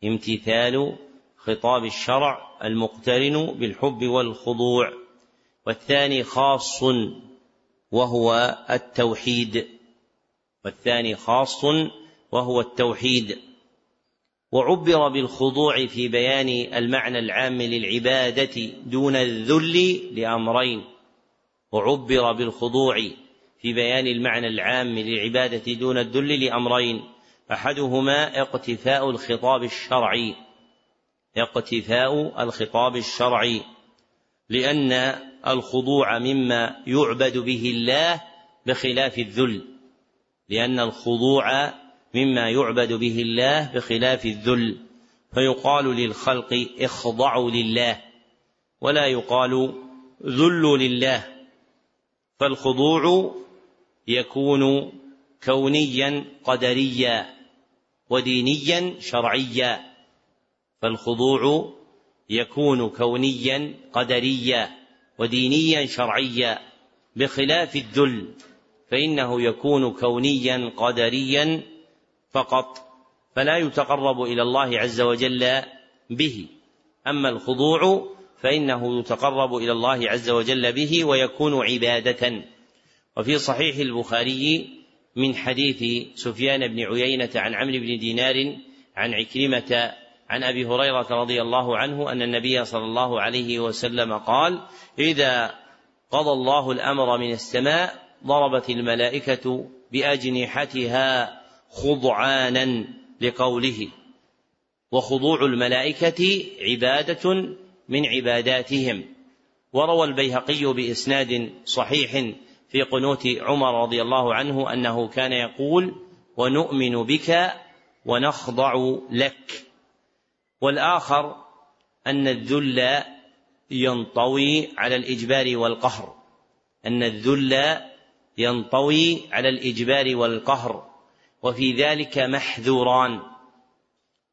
امتثال خطاب الشرع المقترن بالحب والخضوع. والثاني خاص وهو التوحيد والثاني خاص وهو التوحيد. وعبر بالخضوع في بيان المعنى العام للعبادة دون الذل لأمرين. وعبر بالخضوع في بيان المعنى العام للعبادة دون الذل لأمرين. أحدهما اقتفاء الخطاب الشرعي. اقتفاء الخطاب الشرعي. لأن الخضوع مما يعبد به الله بخلاف الذل لأن الخضوع مما يعبد به الله بخلاف الذل فيقال للخلق اخضعوا لله ولا يقال ذلوا لله فالخضوع يكون كونيا قدريا ودينيا شرعيا فالخضوع يكون كونيا قدريا. ودينيا شرعيا بخلاف الذل فإنه يكون كونيا قدريا فقط فلا يتقرب إلى الله عز وجل به. أما الخضوع فإنه يتقرب إلى الله عز وجل به ويكون عبادة. وفي صحيح البخاري من حديث سفيان بن عيينة عن عمرو بن دينار عن عكرمة عن أبي هريرة رضي الله عنه أن النبي صلى الله عليه وسلم قال إذا قضى الله الأمر من السماء ضربت الملائكة بأجنحتها خضعانا لقوله وخضوع الملائكة عبادة من عباداتهم. وروى البيهقي بإسناد صحيح في قنوت عمر رضي الله عنه أنه كان يقول ونؤمن بك ونخضع لك. والآخر أن الذل ينطوي على الإجبار والقهر. أن الذل ينطوي على الإجبار والقهر. وفي ذلك محذوران.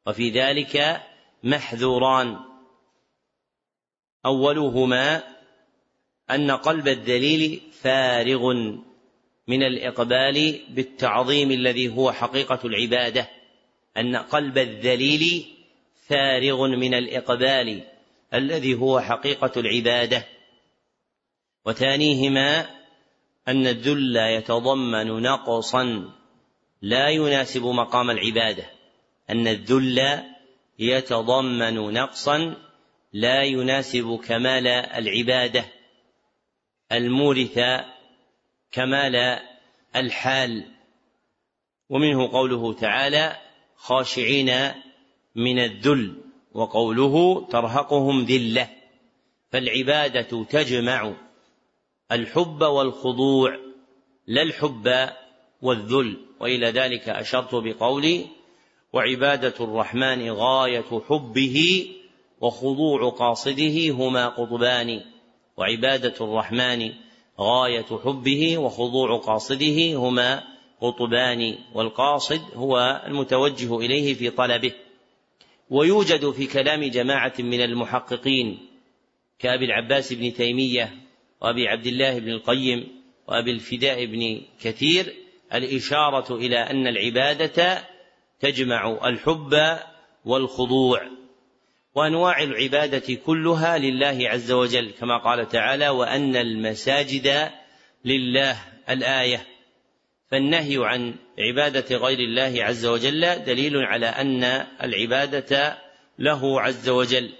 وفي ذلك محذوران. أولهما أن قلب الدليل فارغ من الإقبال بالتعظيم الذي هو حقيقة العبادة. أن قلب الذليل فارغ من الإقبال الذي هو حقيقة العبادة. وثانيهما أن الذل يتضمن نقصا لا يناسب مقام العبادة. أن الذل يتضمن نقصا لا يناسب كمال العبادة. المورث كمال الحال. ومنه قوله تعالى خاشعين من الذل وقوله ترهقهم ذلة فالعبادة تجمع الحب والخضوع لا الحب والذل وإلى ذلك أشرت بقولي وعبادة الرحمن غاية حبه وخضوع قاصده هما قطبان. وعبادة الرحمن غاية حبه وخضوع قاصده هما قطبان. والقاصد هو المتوجه إليه في طلبه. ويوجد في كلام جماعة من المحققين كأبي العباس بن تيمية وأبي عبد الله بن القيم وأبي الفداء بن كثير الإشارة إلى أن العبادة تجمع الحب والخضوع وأنواع العبادة كلها لله عز وجل كما قال تعالى وأن المساجد لله الآية فالنهي عن عبادة غير الله عز وجل دليل على أن العبادة له عز وجل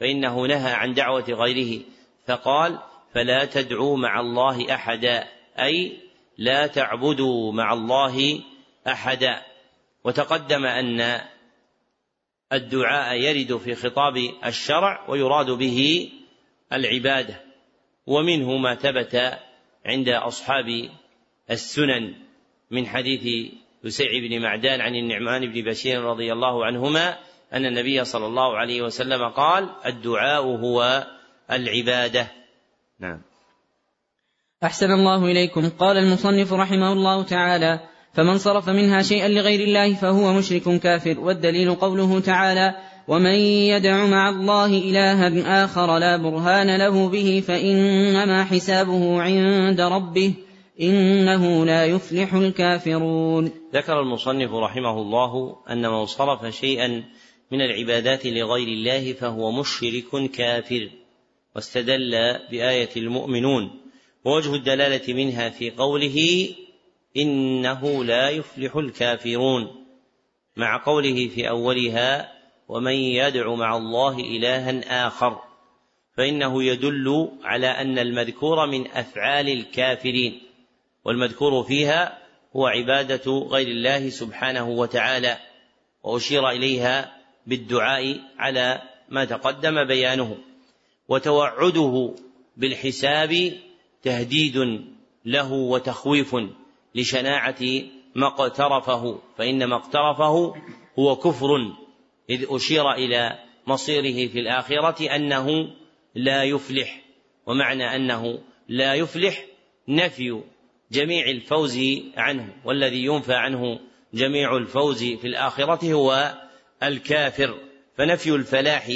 فإنه نهى عن دعوة غيره فقال فلا تدعوا مع الله أحدا أي لا تعبدوا مع الله أحدا وتقدم أن الدعاء يرد في خطاب الشرع ويراد به العبادة ومنه ما ثبت عند أصحاب السنن. من حديث يسيع بن معدان عن النعمان بن بشير رضي الله عنهما أن النبي صلى الله عليه وسلم قال الدعاء هو العبادة. نعم. أحسن الله إليكم. قال المصنف رحمه الله تعالى فمن صرف منها شيئا لغير الله فهو مشرك كافر. والدليل قوله تعالى ومن يدع مع الله الها آخر لا برهان له به فإنما حسابه عند ربه. إنه لا يفلح الكافرون. ذكر المصنف رحمه الله أن من صرف شيئا من العبادات لغير الله فهو مشرك كافر واستدل بآية المؤمنون. ووجه الدلالة منها في قوله إنه لا يفلح الكافرون مع قوله في أولها ومن يدع مع الله الها آخر فإنه يدل على أن المذكور من أفعال الكافرين. والمذكور فيها هو عبادة غير الله سبحانه وتعالى وأشير إليها بالدعاء على ما تقدم بيانه وتوعده بالحساب تهديد له وتخويف لشناعة ما اقترفه فإن ما اقترفه هو كفر إذ أشير إلى مصيره في الآخرة أنه لا يفلح ومعنى أنه لا يفلح نفي جميع الفوز عنه والذي ينفى عنه جميع الفوز في الآخرة هو الكافر. فنفي الفلاح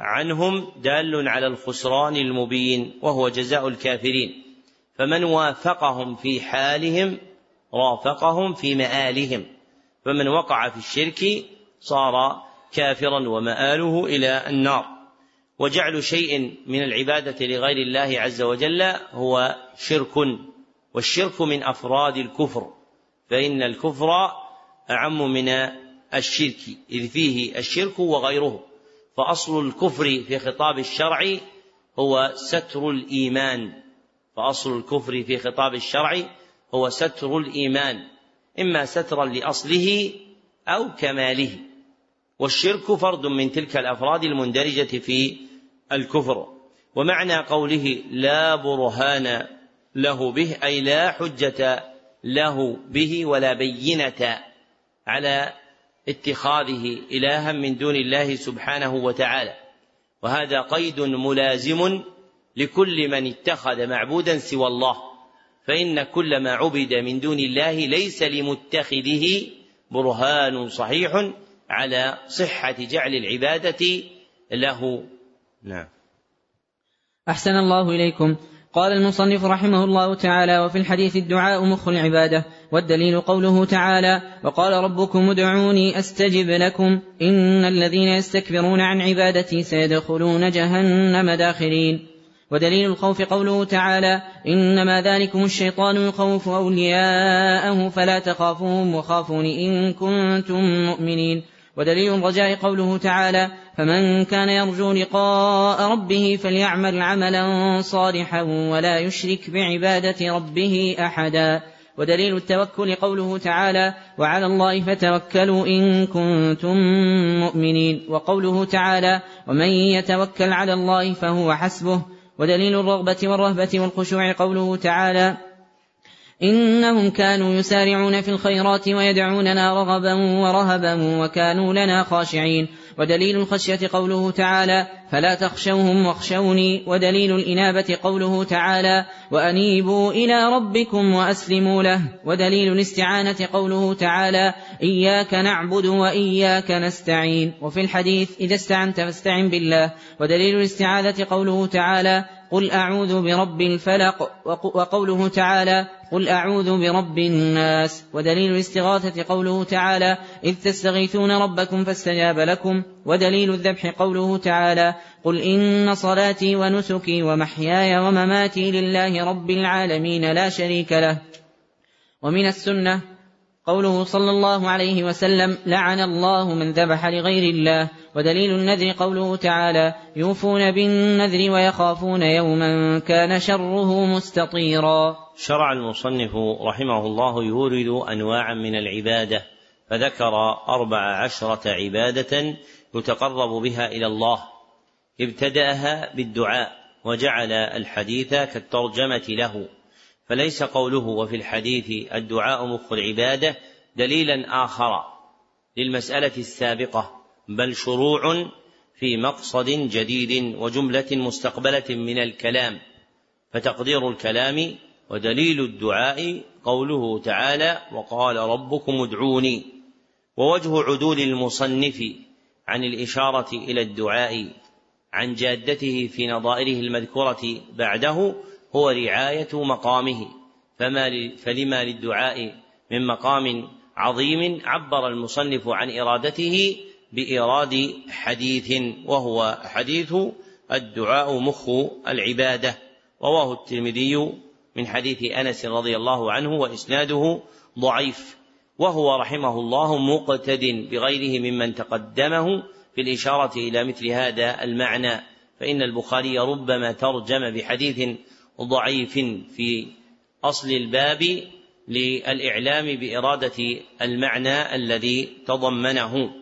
عنهم دال على الخسران المبين وهو جزاء الكافرين. فمن وافقهم في حالهم رافقهم في مآلهم. فمن وقع في الشرك صار كافرا ومآله إلى النار. وجعل شيء من العبادة لغير الله عز وجل هو شرك. والشرك من أفراد الكفر فإن الكفر أعم من الشرك إذ فيه الشرك وغيره. فأصل الكفر في خطاب الشرع هو ستر الإيمان. فأصل الكفر في خطاب الشرع هو ستر الإيمان إما سترا لأصله أو كماله. والشرك فرد من تلك الأفراد المندرجة في الكفر. ومعنى قوله لا برهان له به أي لا حجة له به ولا بينة على اتخاذه إلها من دون الله سبحانه وتعالى. وهذا قيد ملازم لكل من اتخذ معبودا سوى الله. فإن كل ما عبد من دون الله ليس لمتخذه برهان صحيح على صحة جعل العبادة له. نعم. أحسن الله إليكم. قال المصنف رحمه الله تعالى وفي الحديث الدعاء مخ العبادة والدليل قوله تعالى وقال ربكم ادعوني أستجب لكم إن الذين يستكبرون عن عبادتي سيدخلون جهنم داخرين ودليل الخوف قوله تعالى إنما ذلكم الشيطان يخوف أولياءه فلا تخافوهم وخافون إن كنتم مؤمنين ودليل الرجاء قوله تعالى فمن كان يرجو لقاء ربه فليعمل عملا صالحا ولا يشرك بعبادة ربه أحدا ودليل التوكل قوله تعالى وعلى الله فتوكلوا إن كنتم مؤمنين وقوله تعالى ومن يتوكل على الله فهو حسبه ودليل الرغبة والرهبة والخشوع قوله تعالى إنهم كانوا يسارعون في الخيرات ويدعوننا رغبا ورهبا وكانوا لنا خاشعين. ودليل الخشية قوله تعالى فلا تخشوهم واخشوني. ودليل الإنابة قوله تعالى وأنيبوا إلى ربكم وأسلموا له. ودليل الاستعانة قوله تعالى إياك نعبد وإياك نستعين. وفي الحديث إذا استعنت فاستعن بالله. ودليل الاستعاذة قوله تعالى قل أعوذ برب الفلق. وقوله تعالى قل أعوذ برب الناس. ودليل الاستغاثة قوله تعالى إذ تستغيثون ربكم فاستجاب لكم. ودليل الذبح قوله تعالى قل إن صلاتي ونسكي ومحياي ومماتي لله رب العالمين لا شريك له. ومن السنة قوله صلى الله عليه وسلم لعن الله من ذبح لغير الله. ودليل النذر قوله تعالى يوفون بالنذر ويخافون يوما كان شره مستطيرا. شرع المصنف رحمه الله يورد أنواعا من العبادة فذكر أربع عشرة عبادة يتقرب بها إلى الله. ابتدأها بالدعاء وجعل الحديث كالترجمة له فليس قوله وفي الحديث الدعاء مخ العبادة دليلا آخر للمسألة السابقة. بل شروع في مقصد جديد وجملة مستقبلة من الكلام فتقدير الكلام ودليل الدعاء قوله تعالى وقال ربكم ادعوني ووجه عدول المصنف عن الإشارة إلى الدعاء عن جادته في نظائره المذكورة بعده هو رعاية مقامه فما فلما للدعاء من مقام عظيم عبر المصنف عن إرادته بإيراد حديث وهو حديث الدعاء مخ العبادة. رواه الترمذي من حديث أنس رضي الله عنه وإسناده ضعيف. وهو رحمه الله مقتد بغيره ممن تقدمه في الإشارة إلى مثل هذا المعنى. فإن البخاري ربما ترجم بحديث ضعيف في أصل الباب للإعلام بإرادة المعنى الذي تضمنه.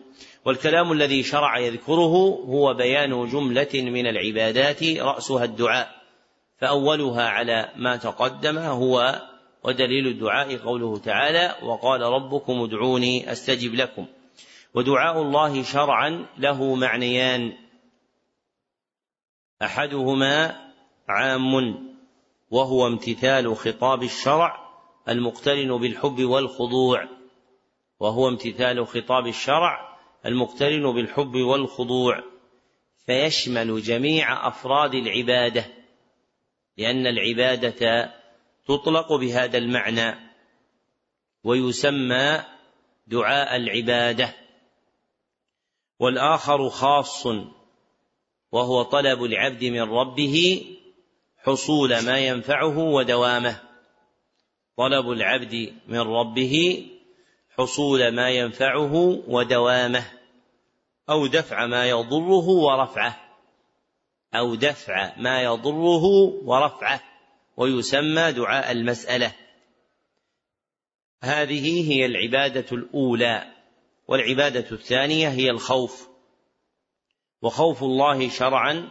والكلام الذي شرع يذكره هو بيان جملة من العبادات رأسها الدعاء. فأولها على ما تقدم هو ودليل الدعاء قوله تعالى وقال ربكم ادعوني أستجب لكم. ودعاء الله شرعا له معنيان. أحدهما عام وهو امتثال خطاب الشرع المقترن بالحب والخضوع وهو امتثال خطاب الشرع المقترن بالحب والخضوع فيشمل جميع أفراد العبادة لأن العبادة تطلق بهذا المعنى ويسمى دعاء العبادة. والآخر خاص وهو طلب العبد من ربه حصول ما ينفعه ودوامه. طلب العبد من ربه حصول ما ينفعه ودوامه. أو دفع ما يضره ورفعه. أو دفع ما يضره ورفعه. ويسمى دعاء المسألة. هذه هي العبادة الأولى. والعبادة الثانية هي الخوف. وخوف الله شرعا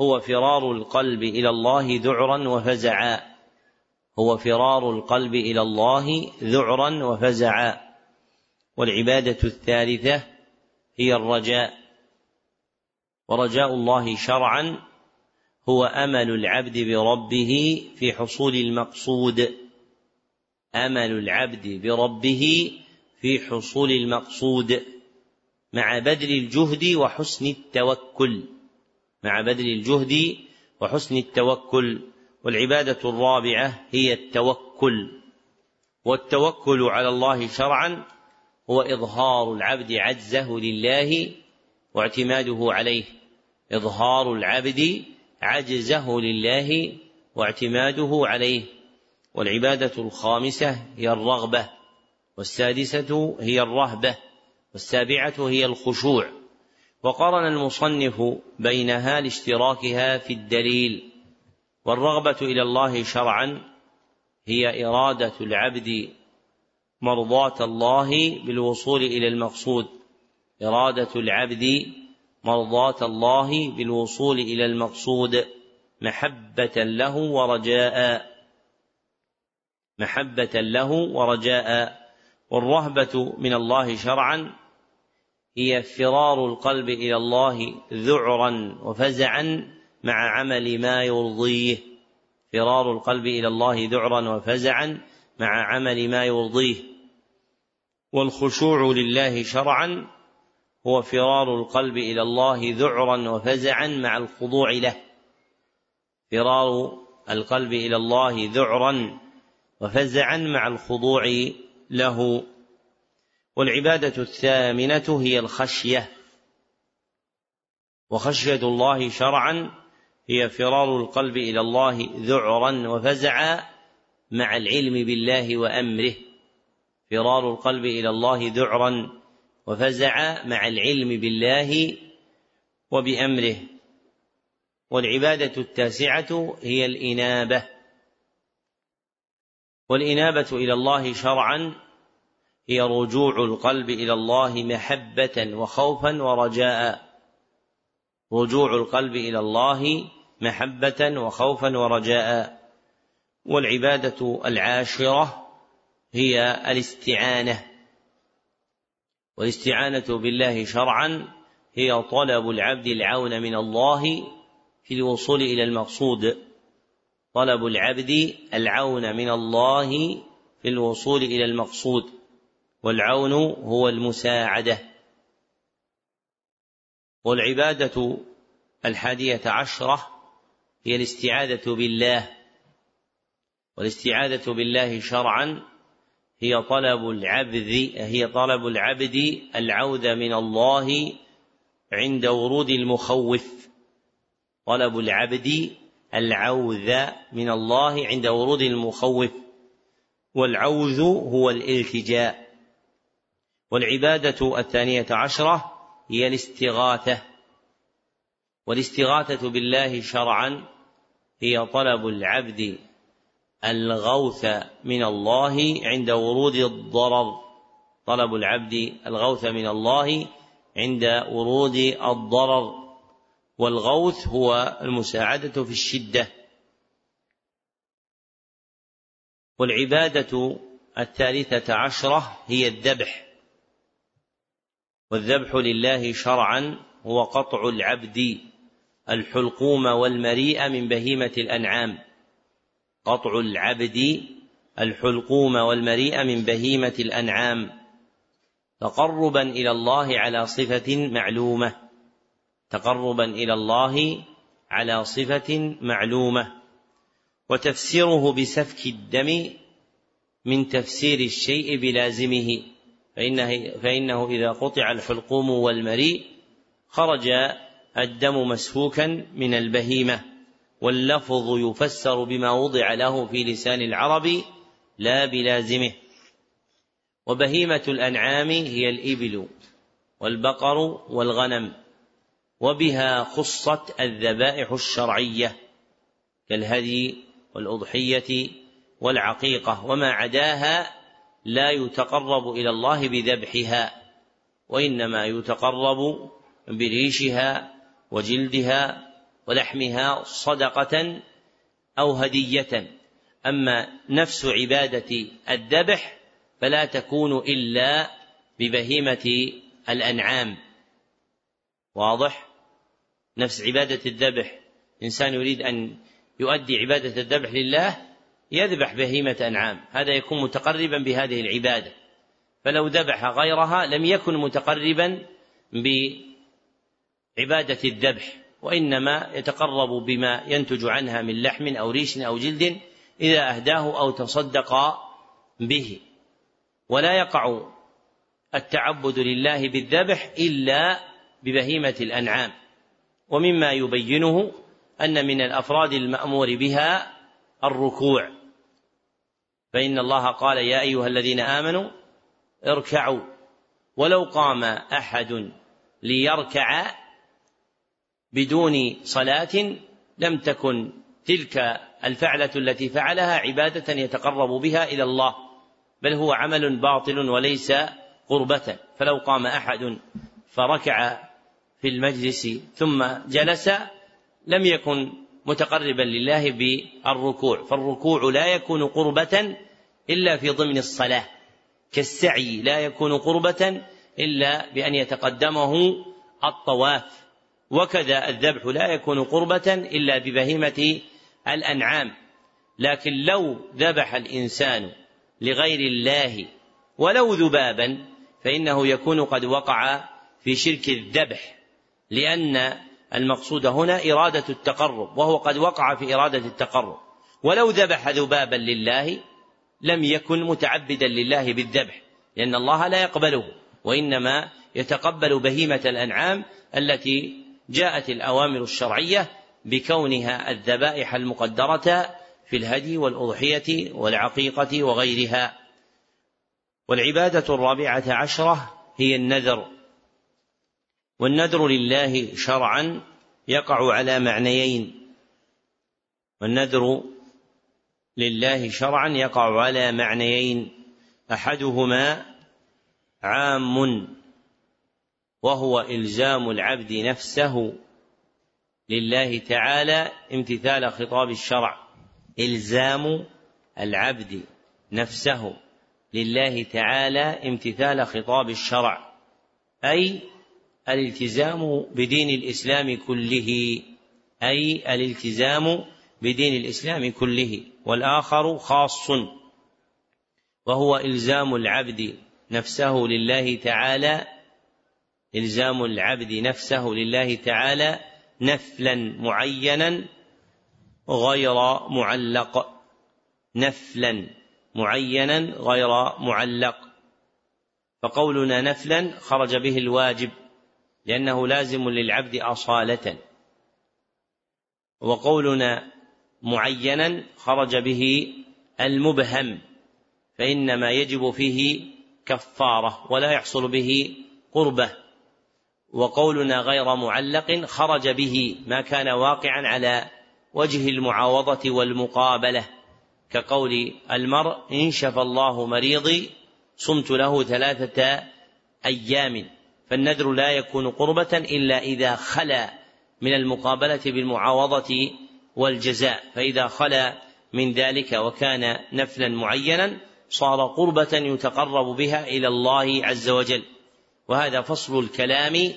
هو فرار القلب إلى الله ذعرا وفزعا. هو فرار القلب إلى الله ذعرا وفزعا. والعبادة الثالثة هي الرجاء. ورجاء الله شرعا هو أمل العبد بربه في حصول المقصود. أمل العبد بربه في حصول المقصود. مع بذل الجهد وحسن التوكل. مع بذل الجهد وحسن التوكل. والعبادة الرابعة هي التوكل. والتوكل على الله شرعا هو إظهار العبد عجزه لله واعتماده عليه. إظهار العبد عجزه لله واعتماده عليه. والعبادة الخامسة هي الرغبة والسادسة هي الرهبة والسابعة هي الخشوع. وقرن المصنف بينها لاشتراكها في الدليل. والرغبة إلى الله شرعا هي إرادة العبد مرضاة الله بالوصول إلى المقصود. إرادة العبد مرضاة الله بالوصول إلى المقصود. محبة له ورجاء. محبة له ورجاء. والرهبة من الله شرعا. هي فرار القلب إلى الله ذعرا وفزعا مع عمل ما يرضيه. فرار القلب إلى الله ذعرا وفزعا مع عمل ما يرضيه. والخشوع لله شرعا هو فرار القلب إلى الله ذعرا وفزعا مع الخضوع له. فرار القلب إلى الله ذعرا وفزعا مع الخضوع له. والعبادة الثامنة هي الخشية. وخشية الله شرعا هي فرار القلب إلى الله ذعرا وفزعا مع العلم بالله وأمره. فرار القلب إلى الله ذعرا وفزع مع العلم بالله وبأمره. والعبادة التاسعة هي الإنابة. والإنابة إلى الله شرعا هي رجوع القلب إلى الله محبة وخوفا ورجاء. رجوع القلب إلى الله محبة وخوفا ورجاء. والعبادة العاشرة هي الاستعانة. والاستعانة بالله شرعا هي طلب العبد العون من الله في الوصول إلى المقصود. طلب العبد العون من الله في الوصول إلى المقصود. والعون هو المساعدة. والعبادة الحادية عشرة هي الاستعاذة بالله. والاستعاذة بالله شرعا هي طلب العبد هي طلب العبد العوذ من الله عند ورود المخوف. طلب العبد العوذ من الله عند ورود المخوف. والعوذ هو الالتجاء. والعبادة الثانية عشرة هي الاستغاثة. والاستغاثة بالله شرعا هي طلب العبد الغوث من الله عند ورود الضرر. طلب العبد الغوث من الله عند ورود الضرر. والغوث هو المساعدة في الشدة. والعبادة الثالثة عشرة هي الذبح. والذبح لله شرعا هو قطع العبد الحلقوم والمريء من بهيمة الأنعام. قطع العبد الحلقوم والمريء من بهيمة الأنعام تقربا إلى الله على صفة معلومة. تقربا إلى الله على صفة معلومة. وتفسيره بسفك الدم من تفسير الشيء بلازمه. فإنه, فإنه إذا قطع الحلقوم والمريء خرج الدم مسفوكا من البهيمة. واللفظ يفسر بما وضع له في لسان العرب لا بلازمه. وبهيمة الأنعام هي الإبل والبقر والغنم وبها خصت الذبائح الشرعية كالهدي والأضحية والعقيقة وما عداها لا يتقرب إلى الله بذبحها وإنما يتقرب بريشها وجلدها ولحمها صدقة أو هدية. أما نفس عبادة الذبح فلا تكون إلا ببهيمة الأنعام. واضح؟ نفس عبادة الذبح. إنسان يريد أن يؤدي عبادة الذبح لله يذبح بهيمة أنعام. هذا يكون متقربا بهذه العبادة. فلو ذبح غيرها لم يكن متقربا بعبادة الذبح. وإنما يتقرب بما ينتج عنها من لحم أو ريش أو جلد إذا أهداه أو تصدق به. ولا يقع التعبد لله بالذبح إلا ببهيمة الأنعام. ومما يبينه أن من الأفراد المأمور بها الركوع. فإن الله قال يا أيها الذين آمنوا اركعوا. ولو قام أحد ليركع بدون صلاة لم تكن تلك الفعلة التي فعلها عبادة يتقرب بها إلى الله بل هو عمل باطل وليس قربة. فلو قام أحد فركع في المجلس ثم جلس لم يكن متقربا لله بالركوع فالركوع لا يكون قربة إلا في ضمن الصلاة كالسعي لا يكون قربة إلا بأن يتقدمه الطواف. وكذا الذبح لا يكون قربة إلا ببهيمة الأنعام. لكن لو ذبح الإنسان لغير الله ولو ذبابا فإنه يكون قد وقع في شرك الذبح لأن المقصود هنا إرادة التقرب وهو قد وقع في إرادة التقرب. ولو ذبح ذبابا لله لم يكن متعبدا لله بالذبح لأن الله لا يقبله وإنما يتقبل بهيمة الأنعام التي جاءت الأوامر الشرعية بكونها الذبائح المقدرة في الهدي والأضحية والعقيقة وغيرها. والعبادة الرابعة عشرة هي النذر. والنذر لله شرعا يقع على معنيين. والنذر لله شرعا يقع على معنيين. أحدهما عام. وهو إلزام العبد نفسه لله تعالى امتثال خطاب الشرع. إلزام العبد نفسه لله تعالى امتثال خطاب الشرع. أي الالتزام بدين الإسلام كله. أي الالتزام بدين الإسلام كله. والآخر خاص. وهو إلزام العبد نفسه لله تعالى إلزام العبد نفسه لله تعالى نفلا معينا غير معلق. نفلا معينا غير معلق. فقولنا نفلا خرج به الواجب لأنه لازم للعبد أصالة. وقولنا معينا خرج به المبهم فإنما يجب فيه كفارة ولا يحصل به قربة. وقولنا غير معلق خرج به ما كان واقعا على وجه المعاوضة والمقابلة كقول المرء إن شفى الله مريضي صمت له ثلاثة أيام فالنذر لا يكون قربة إلا إذا خلا من المقابلة بالمعاوضة والجزاء فإذا خلا من ذلك وكان نفلا معينا صار قربة يتقرب بها إلى الله عز وجل. وهذا فصل الكلام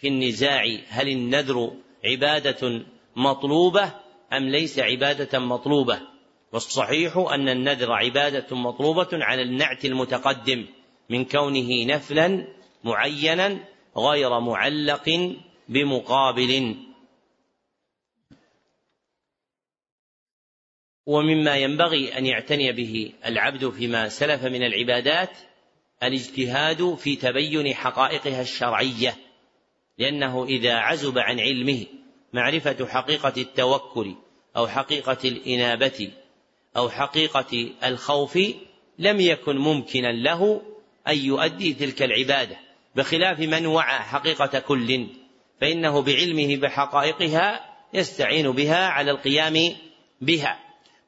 في النزاع هل النذر عبادة مطلوبة أم ليس عبادة مطلوبة؟ والصحيح أن النذر عبادة مطلوبة على النعت المتقدم من كونه نفلا معينا غير معلق بمقابل. ومما ينبغي أن يعتني به العبد فيما سلف من العبادات الاجتهاد في تبين حقائقها الشرعية. لأنه إذا عزب عن علمه معرفة حقيقة التوكل أو حقيقة الإنابة أو حقيقة الخوف لم يكن ممكنا له أن يؤدي تلك العبادة بخلاف من وعى حقيقة كل فإنه بعلمه بحقائقها يستعين بها على القيام بها.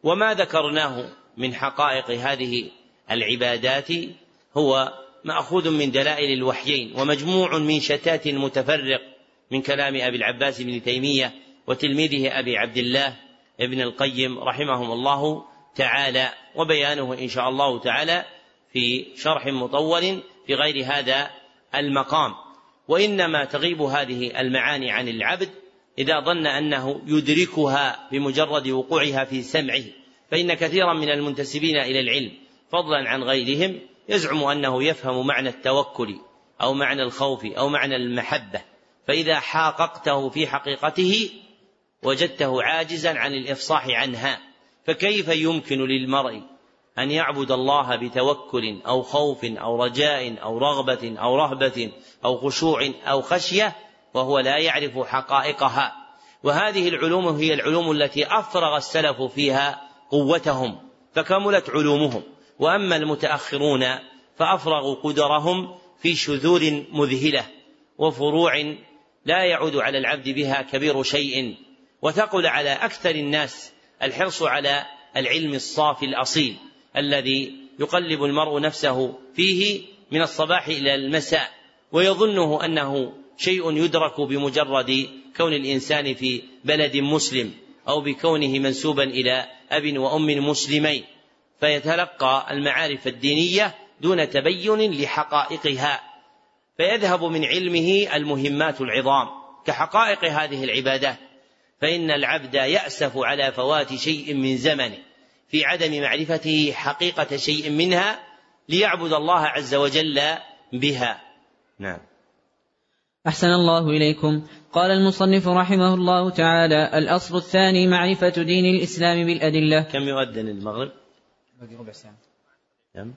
وما ذكرناه من حقائق هذه العبادات هو مأخوذ من دلائل الوحيين ومجموع من شتات متفرق من كلام أبي العباس بن تيمية وتلميذه أبي عبد الله ابن القيم رحمهم الله تعالى وبيانه إن شاء الله تعالى في شرح مطول في غير هذا المقام. وإنما تغيب هذه المعاني عن العبد إذا ظن أنه يدركها بمجرد وقوعها في سمعه فإن كثيرا من المنتسبين إلى العلم فضلا عن غيرهم يزعم أنه يفهم معنى التوكل أو معنى الخوف أو معنى المحبة. فإذا حاققته في حقيقته وجدته عاجزا عن الإفصاح عنها. فكيف يمكن للمرء أن يعبد الله بتوكل أو خوف أو رجاء أو رغبة أو رهبة أو خشوع أو خشية؟ وهو لا يعرف حقائقها. وهذه العلوم هي العلوم التي أفرغ السلف فيها قوتهم فكملت علومهم. وأما المتأخرون فأفرغوا قدرهم في شذور مذهلة وفروع لا يعود على العبد بها كبير شيء وثقل على أكثر الناس الحرص على العلم الصافي الأصيل الذي يقلب المرء نفسه فيه من الصباح إلى المساء ويظنه أنه شيء يدرك بمجرد كون الإنسان في بلد مسلم أو بكونه منسوبا إلى أب وأم مسلمين. فيتلقى المعارف الدينية دون تبين لحقائقها فيذهب من علمه المهمات العظام كحقائق هذه العبادات فإن العبد يأسف على فوات شيء من زمنه في عدم معرفته حقيقة شيء منها ليعبد الله عز وجل بها. نعم. أحسن الله إليكم. قال المصنف رحمه الله تعالى الأصل الثاني معرفة دين الإسلام بالأدلة. كم يؤذن المغرب؟ باقي ربع ساعة. كم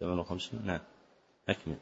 57 نعم. أكمل.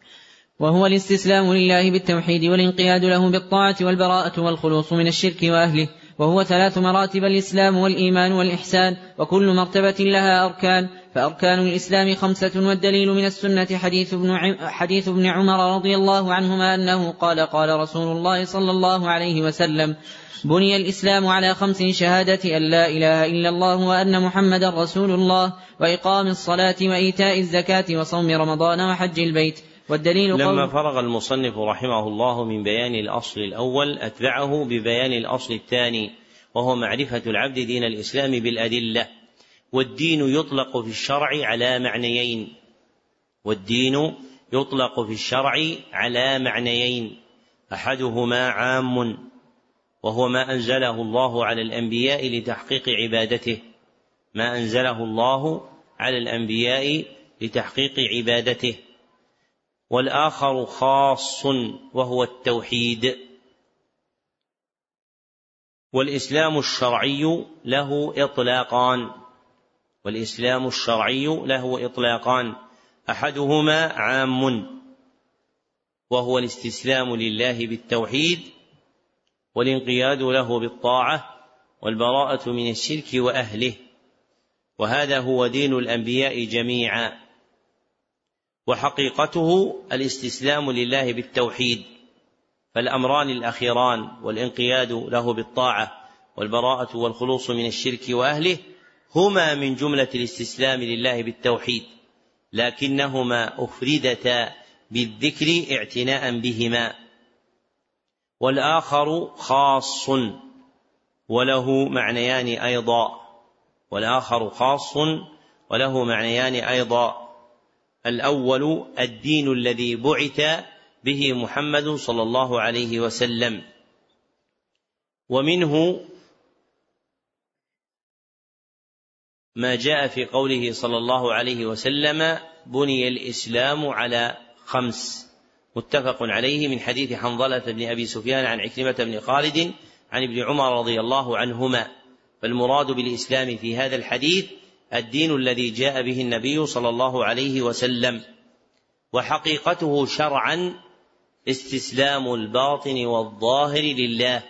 وهو الاستسلام لله بالتوحيد والانقياد له بالطاعة والبراءة والخلوص من الشرك وأهله. وهو ثلاث مراتب الإسلام والإيمان والإحسان. وكل مرتبة لها أركان. فأركان الإسلام خمسة والدليل من السنة حديث ابن, حديث ابن عمر رضي الله عنهما أنه قال قال رسول الله صلى الله عليه وسلم بني الإسلام على خمس شهادة أن لا إله إلا الله وأن محمدا رسول الله وإقام الصلاة وإيتاء الزكاة وصوم رمضان وحج البيت. والدليل لما فرغ المصنف رحمه الله من بيان الأصل الأول أتبعه ببيان الأصل الثاني وهو معرفة العبد دين الإسلام بالأدلة. والدين يطلق في الشرع على معنيين. والدين يطلق في الشرع على معنيين. أحدهما عام وهو ما أنزله الله على الأنبياء لتحقيق عبادته. ما أنزله الله على الأنبياء لتحقيق عبادته. والآخر خاص وهو التوحيد. والإسلام الشرعي له إطلاقان. والإسلام الشرعي له إطلاقان. أحدهما عام وهو الاستسلام لله بالتوحيد والانقياد له بالطاعة والبراءة من الشرك وأهله. وهذا هو دين الأنبياء جميعا. وحقيقته الاستسلام لله بالتوحيد فالأمران الأخيران والانقياد له بالطاعة والبراءة والخلوص من الشرك وأهله هما من جملة الاستسلام لله بالتوحيد لكنهما أفردتا بالذكر اعتناء بهما. والآخر خاص وله معنيان أيضا. والآخر خاص وله معنيان أيضا. الأول الدين الذي بعث به محمد صلى الله عليه وسلم. ومنه ما جاء في قوله صلى الله عليه وسلم بني الإسلام على خمس متفق عليه من حديث حنظلة بن أبي سفيان عن عكرمة بن خالد عن ابن عمر رضي الله عنهما. فالمراد بالإسلام في هذا الحديث الدين الذي جاء به النبي صلى الله عليه وسلم. وحقيقته شرعا استسلام الباطن والظاهر لله.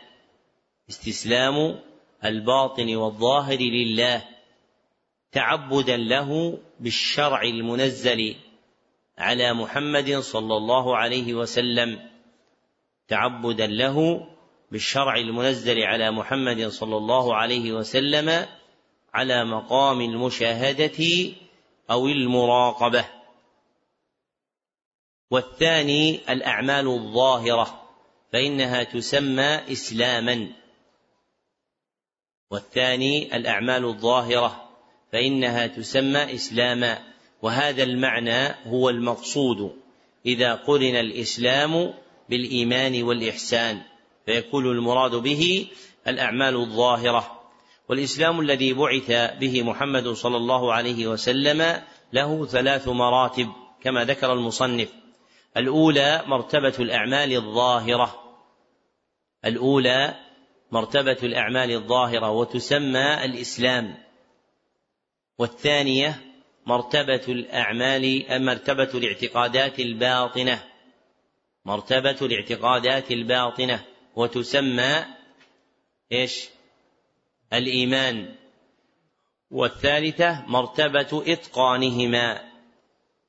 استسلام الباطن والظاهر لله. تعبدا له بالشرع المنزل على محمد صلى الله عليه وسلم. تعبدا له بالشرع المنزل على محمد صلى الله عليه وسلم على مقام المشاهدة أو المراقبة. والثاني الأعمال الظاهرة فإنها تسمى إسلاما. والثاني الأعمال الظاهرة فإنها تسمى إسلاما وهذا المعنى هو المقصود إذا قرن الإسلام بالإيمان والإحسان فيكون المراد به الأعمال الظاهرة. والإسلام الذي بعث به محمد صلى الله عليه وسلم له ثلاث مراتب كما ذكر المصنف. الأولى مرتبة الأعمال الظاهرة. الأولى مرتبة الأعمال الظاهرة وتسمى الإسلام. والثانية مرتبة الأعمال مرتبة الاعتقادات الباطنة. مرتبة الاعتقادات الباطنة. وتسمى إيش؟ الإيمان. والثالثة مرتبة إتقانهما.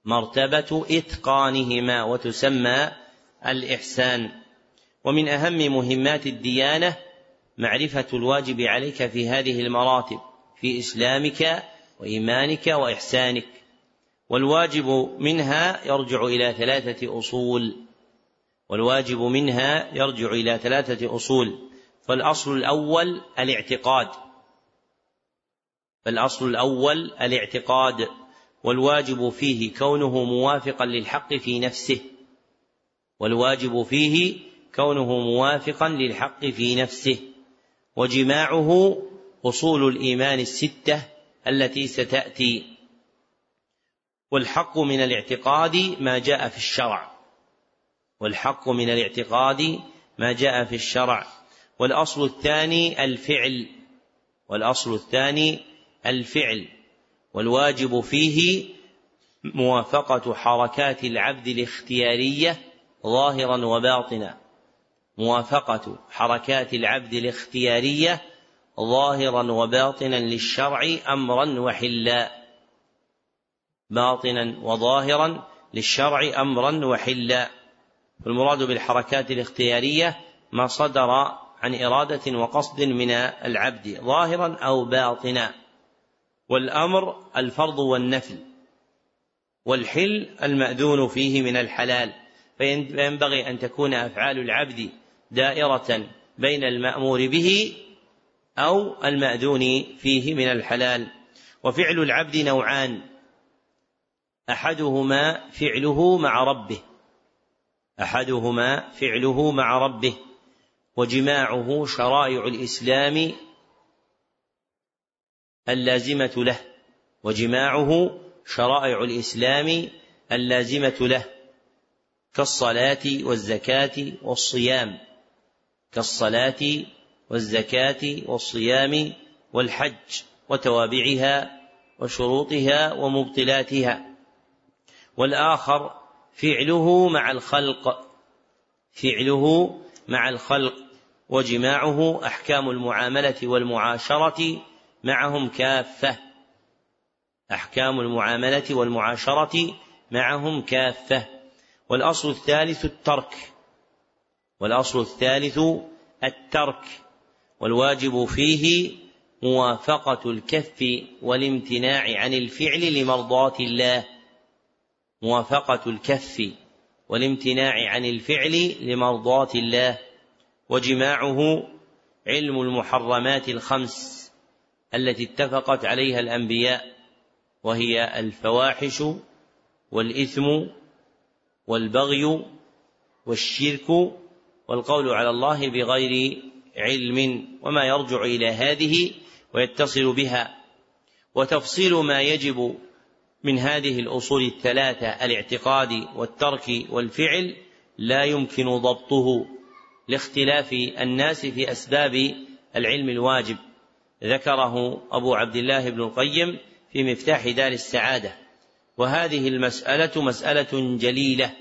مرتبة إتقانهما. وتسمى الإحسان. ومن أهم مهمات الديانة معرفة الواجب عليك في هذه المراتب في إسلامك وإيمانك وإحسانك. والواجب منها يرجع إلى ثلاثة أصول. والواجب منها يرجع إلى ثلاثة أصول. فالأصل الأول الاعتقاد. فالأصل الأول الاعتقاد. والواجب فيه كونه موافقا للحق في نفسه. والواجب فيه كونه موافقا للحق في نفسه. وجماعه أصول الإيمان الستة. التي ستأتي. والحق من الاعتقاد ما جاء في الشرع. والحق من الاعتقاد ما جاء في الشرع. والأصل الثاني الفعل. والأصل الثاني الفعل. والواجب فيه موافقة حركات العبد الاختيارية ظاهرا وباطنا. موافقة حركات العبد الاختيارية ظاهرا وباطنا للشرع امرا وحلا. باطنا وظاهرا للشرع امرا وحلا. والمراد بالحركات الاختيارية ما صدر عن إرادة وقصد من العبد ظاهرا أو باطنا. والأمر الفرض والنفل. والحل المأذون فيه من الحلال. فينبغي أن تكون أفعال العبد دائرة بين المأمور به أو المأذون فيه من الحلال. وفعل العبد نوعان. أحدهما فعله مع ربه. أحدهما فعله مع ربه. وجماعه شرائع الإسلام اللازمة له. وجماعه شرائع الإسلام اللازمة له. كالصلاة والزكاة والصيام. كالصلاة والزكاة والصيام والحج وتوابعها وشروطها ومبطلاتها. والآخر فعله مع الخلق فعله مع الخلق وجماعه أحكام المعاملة والمعاشرة معهم كافة. أحكام المعاملة والمعاشرة معهم كافة. والأصل الثالث الترك والأصل الثالث الترك. والواجب فيه موافقة الكف والامتناع عن الفعل لمرضاة الله. موافقة الكف والامتناع عن الفعل لمرضاة الله. وجماعه علم المحرمات الخمس التي اتفقت عليها الأنبياء وهي الفواحش والإثم والبغي والشرك والقول على الله بغير علم وما يرجع إلى هذه ويتصل بها وتفصيل ما يجب من هذه الأصول الثلاثة الاعتقاد والترك والفعل لا يمكن ضبطه لاختلاف الناس في أسباب العلم الواجب. ذكره أبو عبد الله بن القيم في مفتاح دار السعادة. وهذه المسألة مسألة جليلة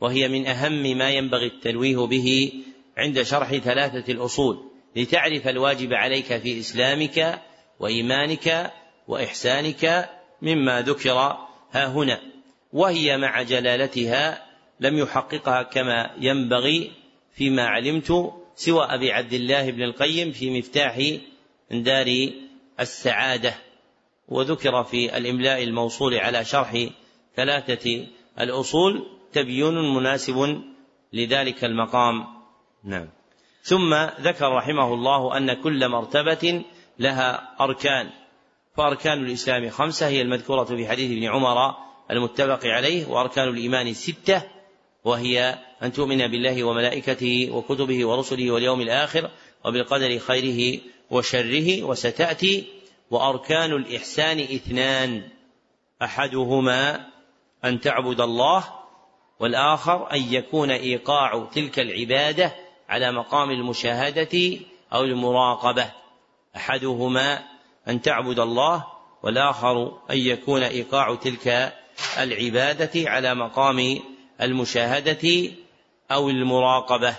وهي من أهم ما ينبغي التنويه به عند شرح ثلاثة الأصول لتعرف الواجب عليك في إسلامك وإيمانك وإحسانك مما ذكر ها هنا. وهي مع جلالتها لم يحققها كما ينبغي فيما علمت سوى أبي عبد الله بن القيم في مفتاح دار السعادة. وذكر في الإملاء الموصول على شرح ثلاثة الأصول تبيين مناسب لذلك المقام. نعم. ثم ذكر رحمه الله أن كل مرتبة لها أركان. فأركان الإسلام خمسة هي المذكورة في حديث ابن عمر المتفق عليه وأركان الإيمان ستة وهي أن تؤمن بالله وملائكته وكتبه ورسله واليوم الآخر وبالقدر خيره وشره وستأتي. وأركان الإحسان اثنان. أحدهما أن تعبد الله والآخر أن يكون إيقاع تلك العبادة على مقام المشاهدة أو المراقبة. أحدهما أن تعبد الله والآخر أن يكون إيقاع تلك العبادة على مقام المشاهدة أو المراقبة.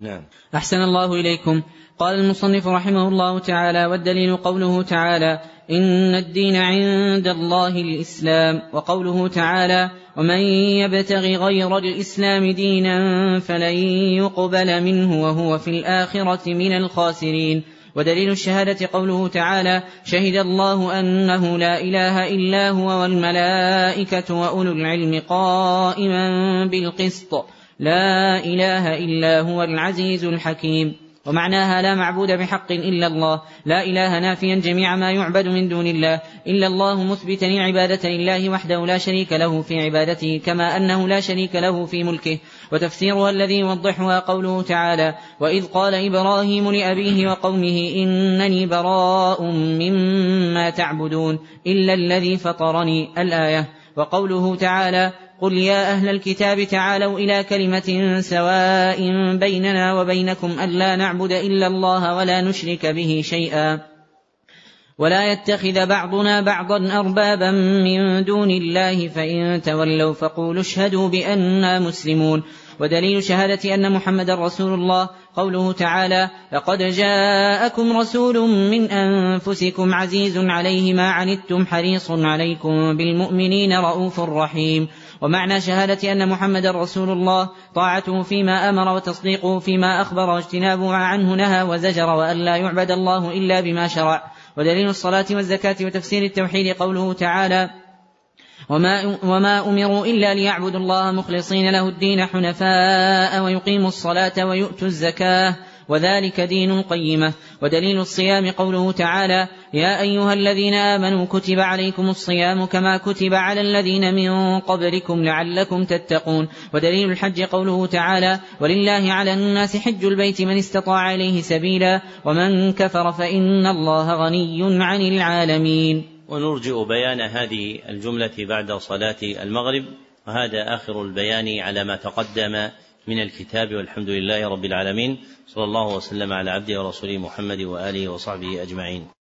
نعم. أحسن الله إليكم. قال المصنف رحمه الله تعالى والدليل قوله تعالى إن الدين عند الله الإسلام. وقوله تعالى ومن يبتغ غير الإسلام دينا فلن يقبل منه وهو في الآخرة من الخاسرين. ودليل الشهادة قوله تعالى شهد الله أنه لا إله إلا هو والملائكة وأولو العلم قائما بالقسط. لا إله إلا هو العزيز الحكيم. ومعناها لا معبود بحق إلا الله. لا إله نافيا جميع ما يعبد من دون الله. إلا الله مثبتا عبادة لله وحده لا شريك له في عبادته كما أنه لا شريك له في ملكه. وتفسيرها الذي يوضحها قوله تعالى وإذ قال إبراهيم لأبيه وقومه إنني براء مما تعبدون إلا الذي فطرني الآية. وقوله تعالى قل يا أهل الكتاب تعالوا إلى كلمة سواء بيننا وبينكم ألا نعبد إلا الله ولا نشرك به شيئا ولا يتخذ بعضنا بعضا أربابا من دون الله فإن تولوا فقولوا اشهدوا بأننا مسلمون ودليل شهادة أن محمد رسول الله قوله تعالى لقد جاءكم رسول من أنفسكم عزيز عليه ما عنتم حريص عليكم بالمؤمنين رؤوف رحيم ومعنى شهادة أن محمد رسول الله طاعته فيما أمر وتصديقه فيما أخبر واجتنابه عنه نهى وزجر وأن لا يعبد الله إلا بما شرع. ودليل الصلاة والزكاة وتفسير التوحيد قوله تعالى وما, وما أمروا إلا ليعبدوا الله مخلصين له الدين حنفاء ويقيموا الصلاة ويؤتوا الزكاة. وذلك دين القيمة. ودليل الصيام قوله تعالى يا أيها الذين آمنوا كتب عليكم الصيام كما كتب على الذين من قبلكم لعلكم تتقون. ودليل الحج قوله تعالى ولله على الناس حج البيت من استطاع إليه سبيلا ومن كفر فإن الله غني عن العالمين. ونرجئ بيان هذه الجملة بعد صلاة المغرب. وهذا آخر البيان على ما تقدم من الكتاب والحمد لله رب العالمين. صلى الله وسلم على عبده ورسوله محمد وآله وصحبه أجمعين.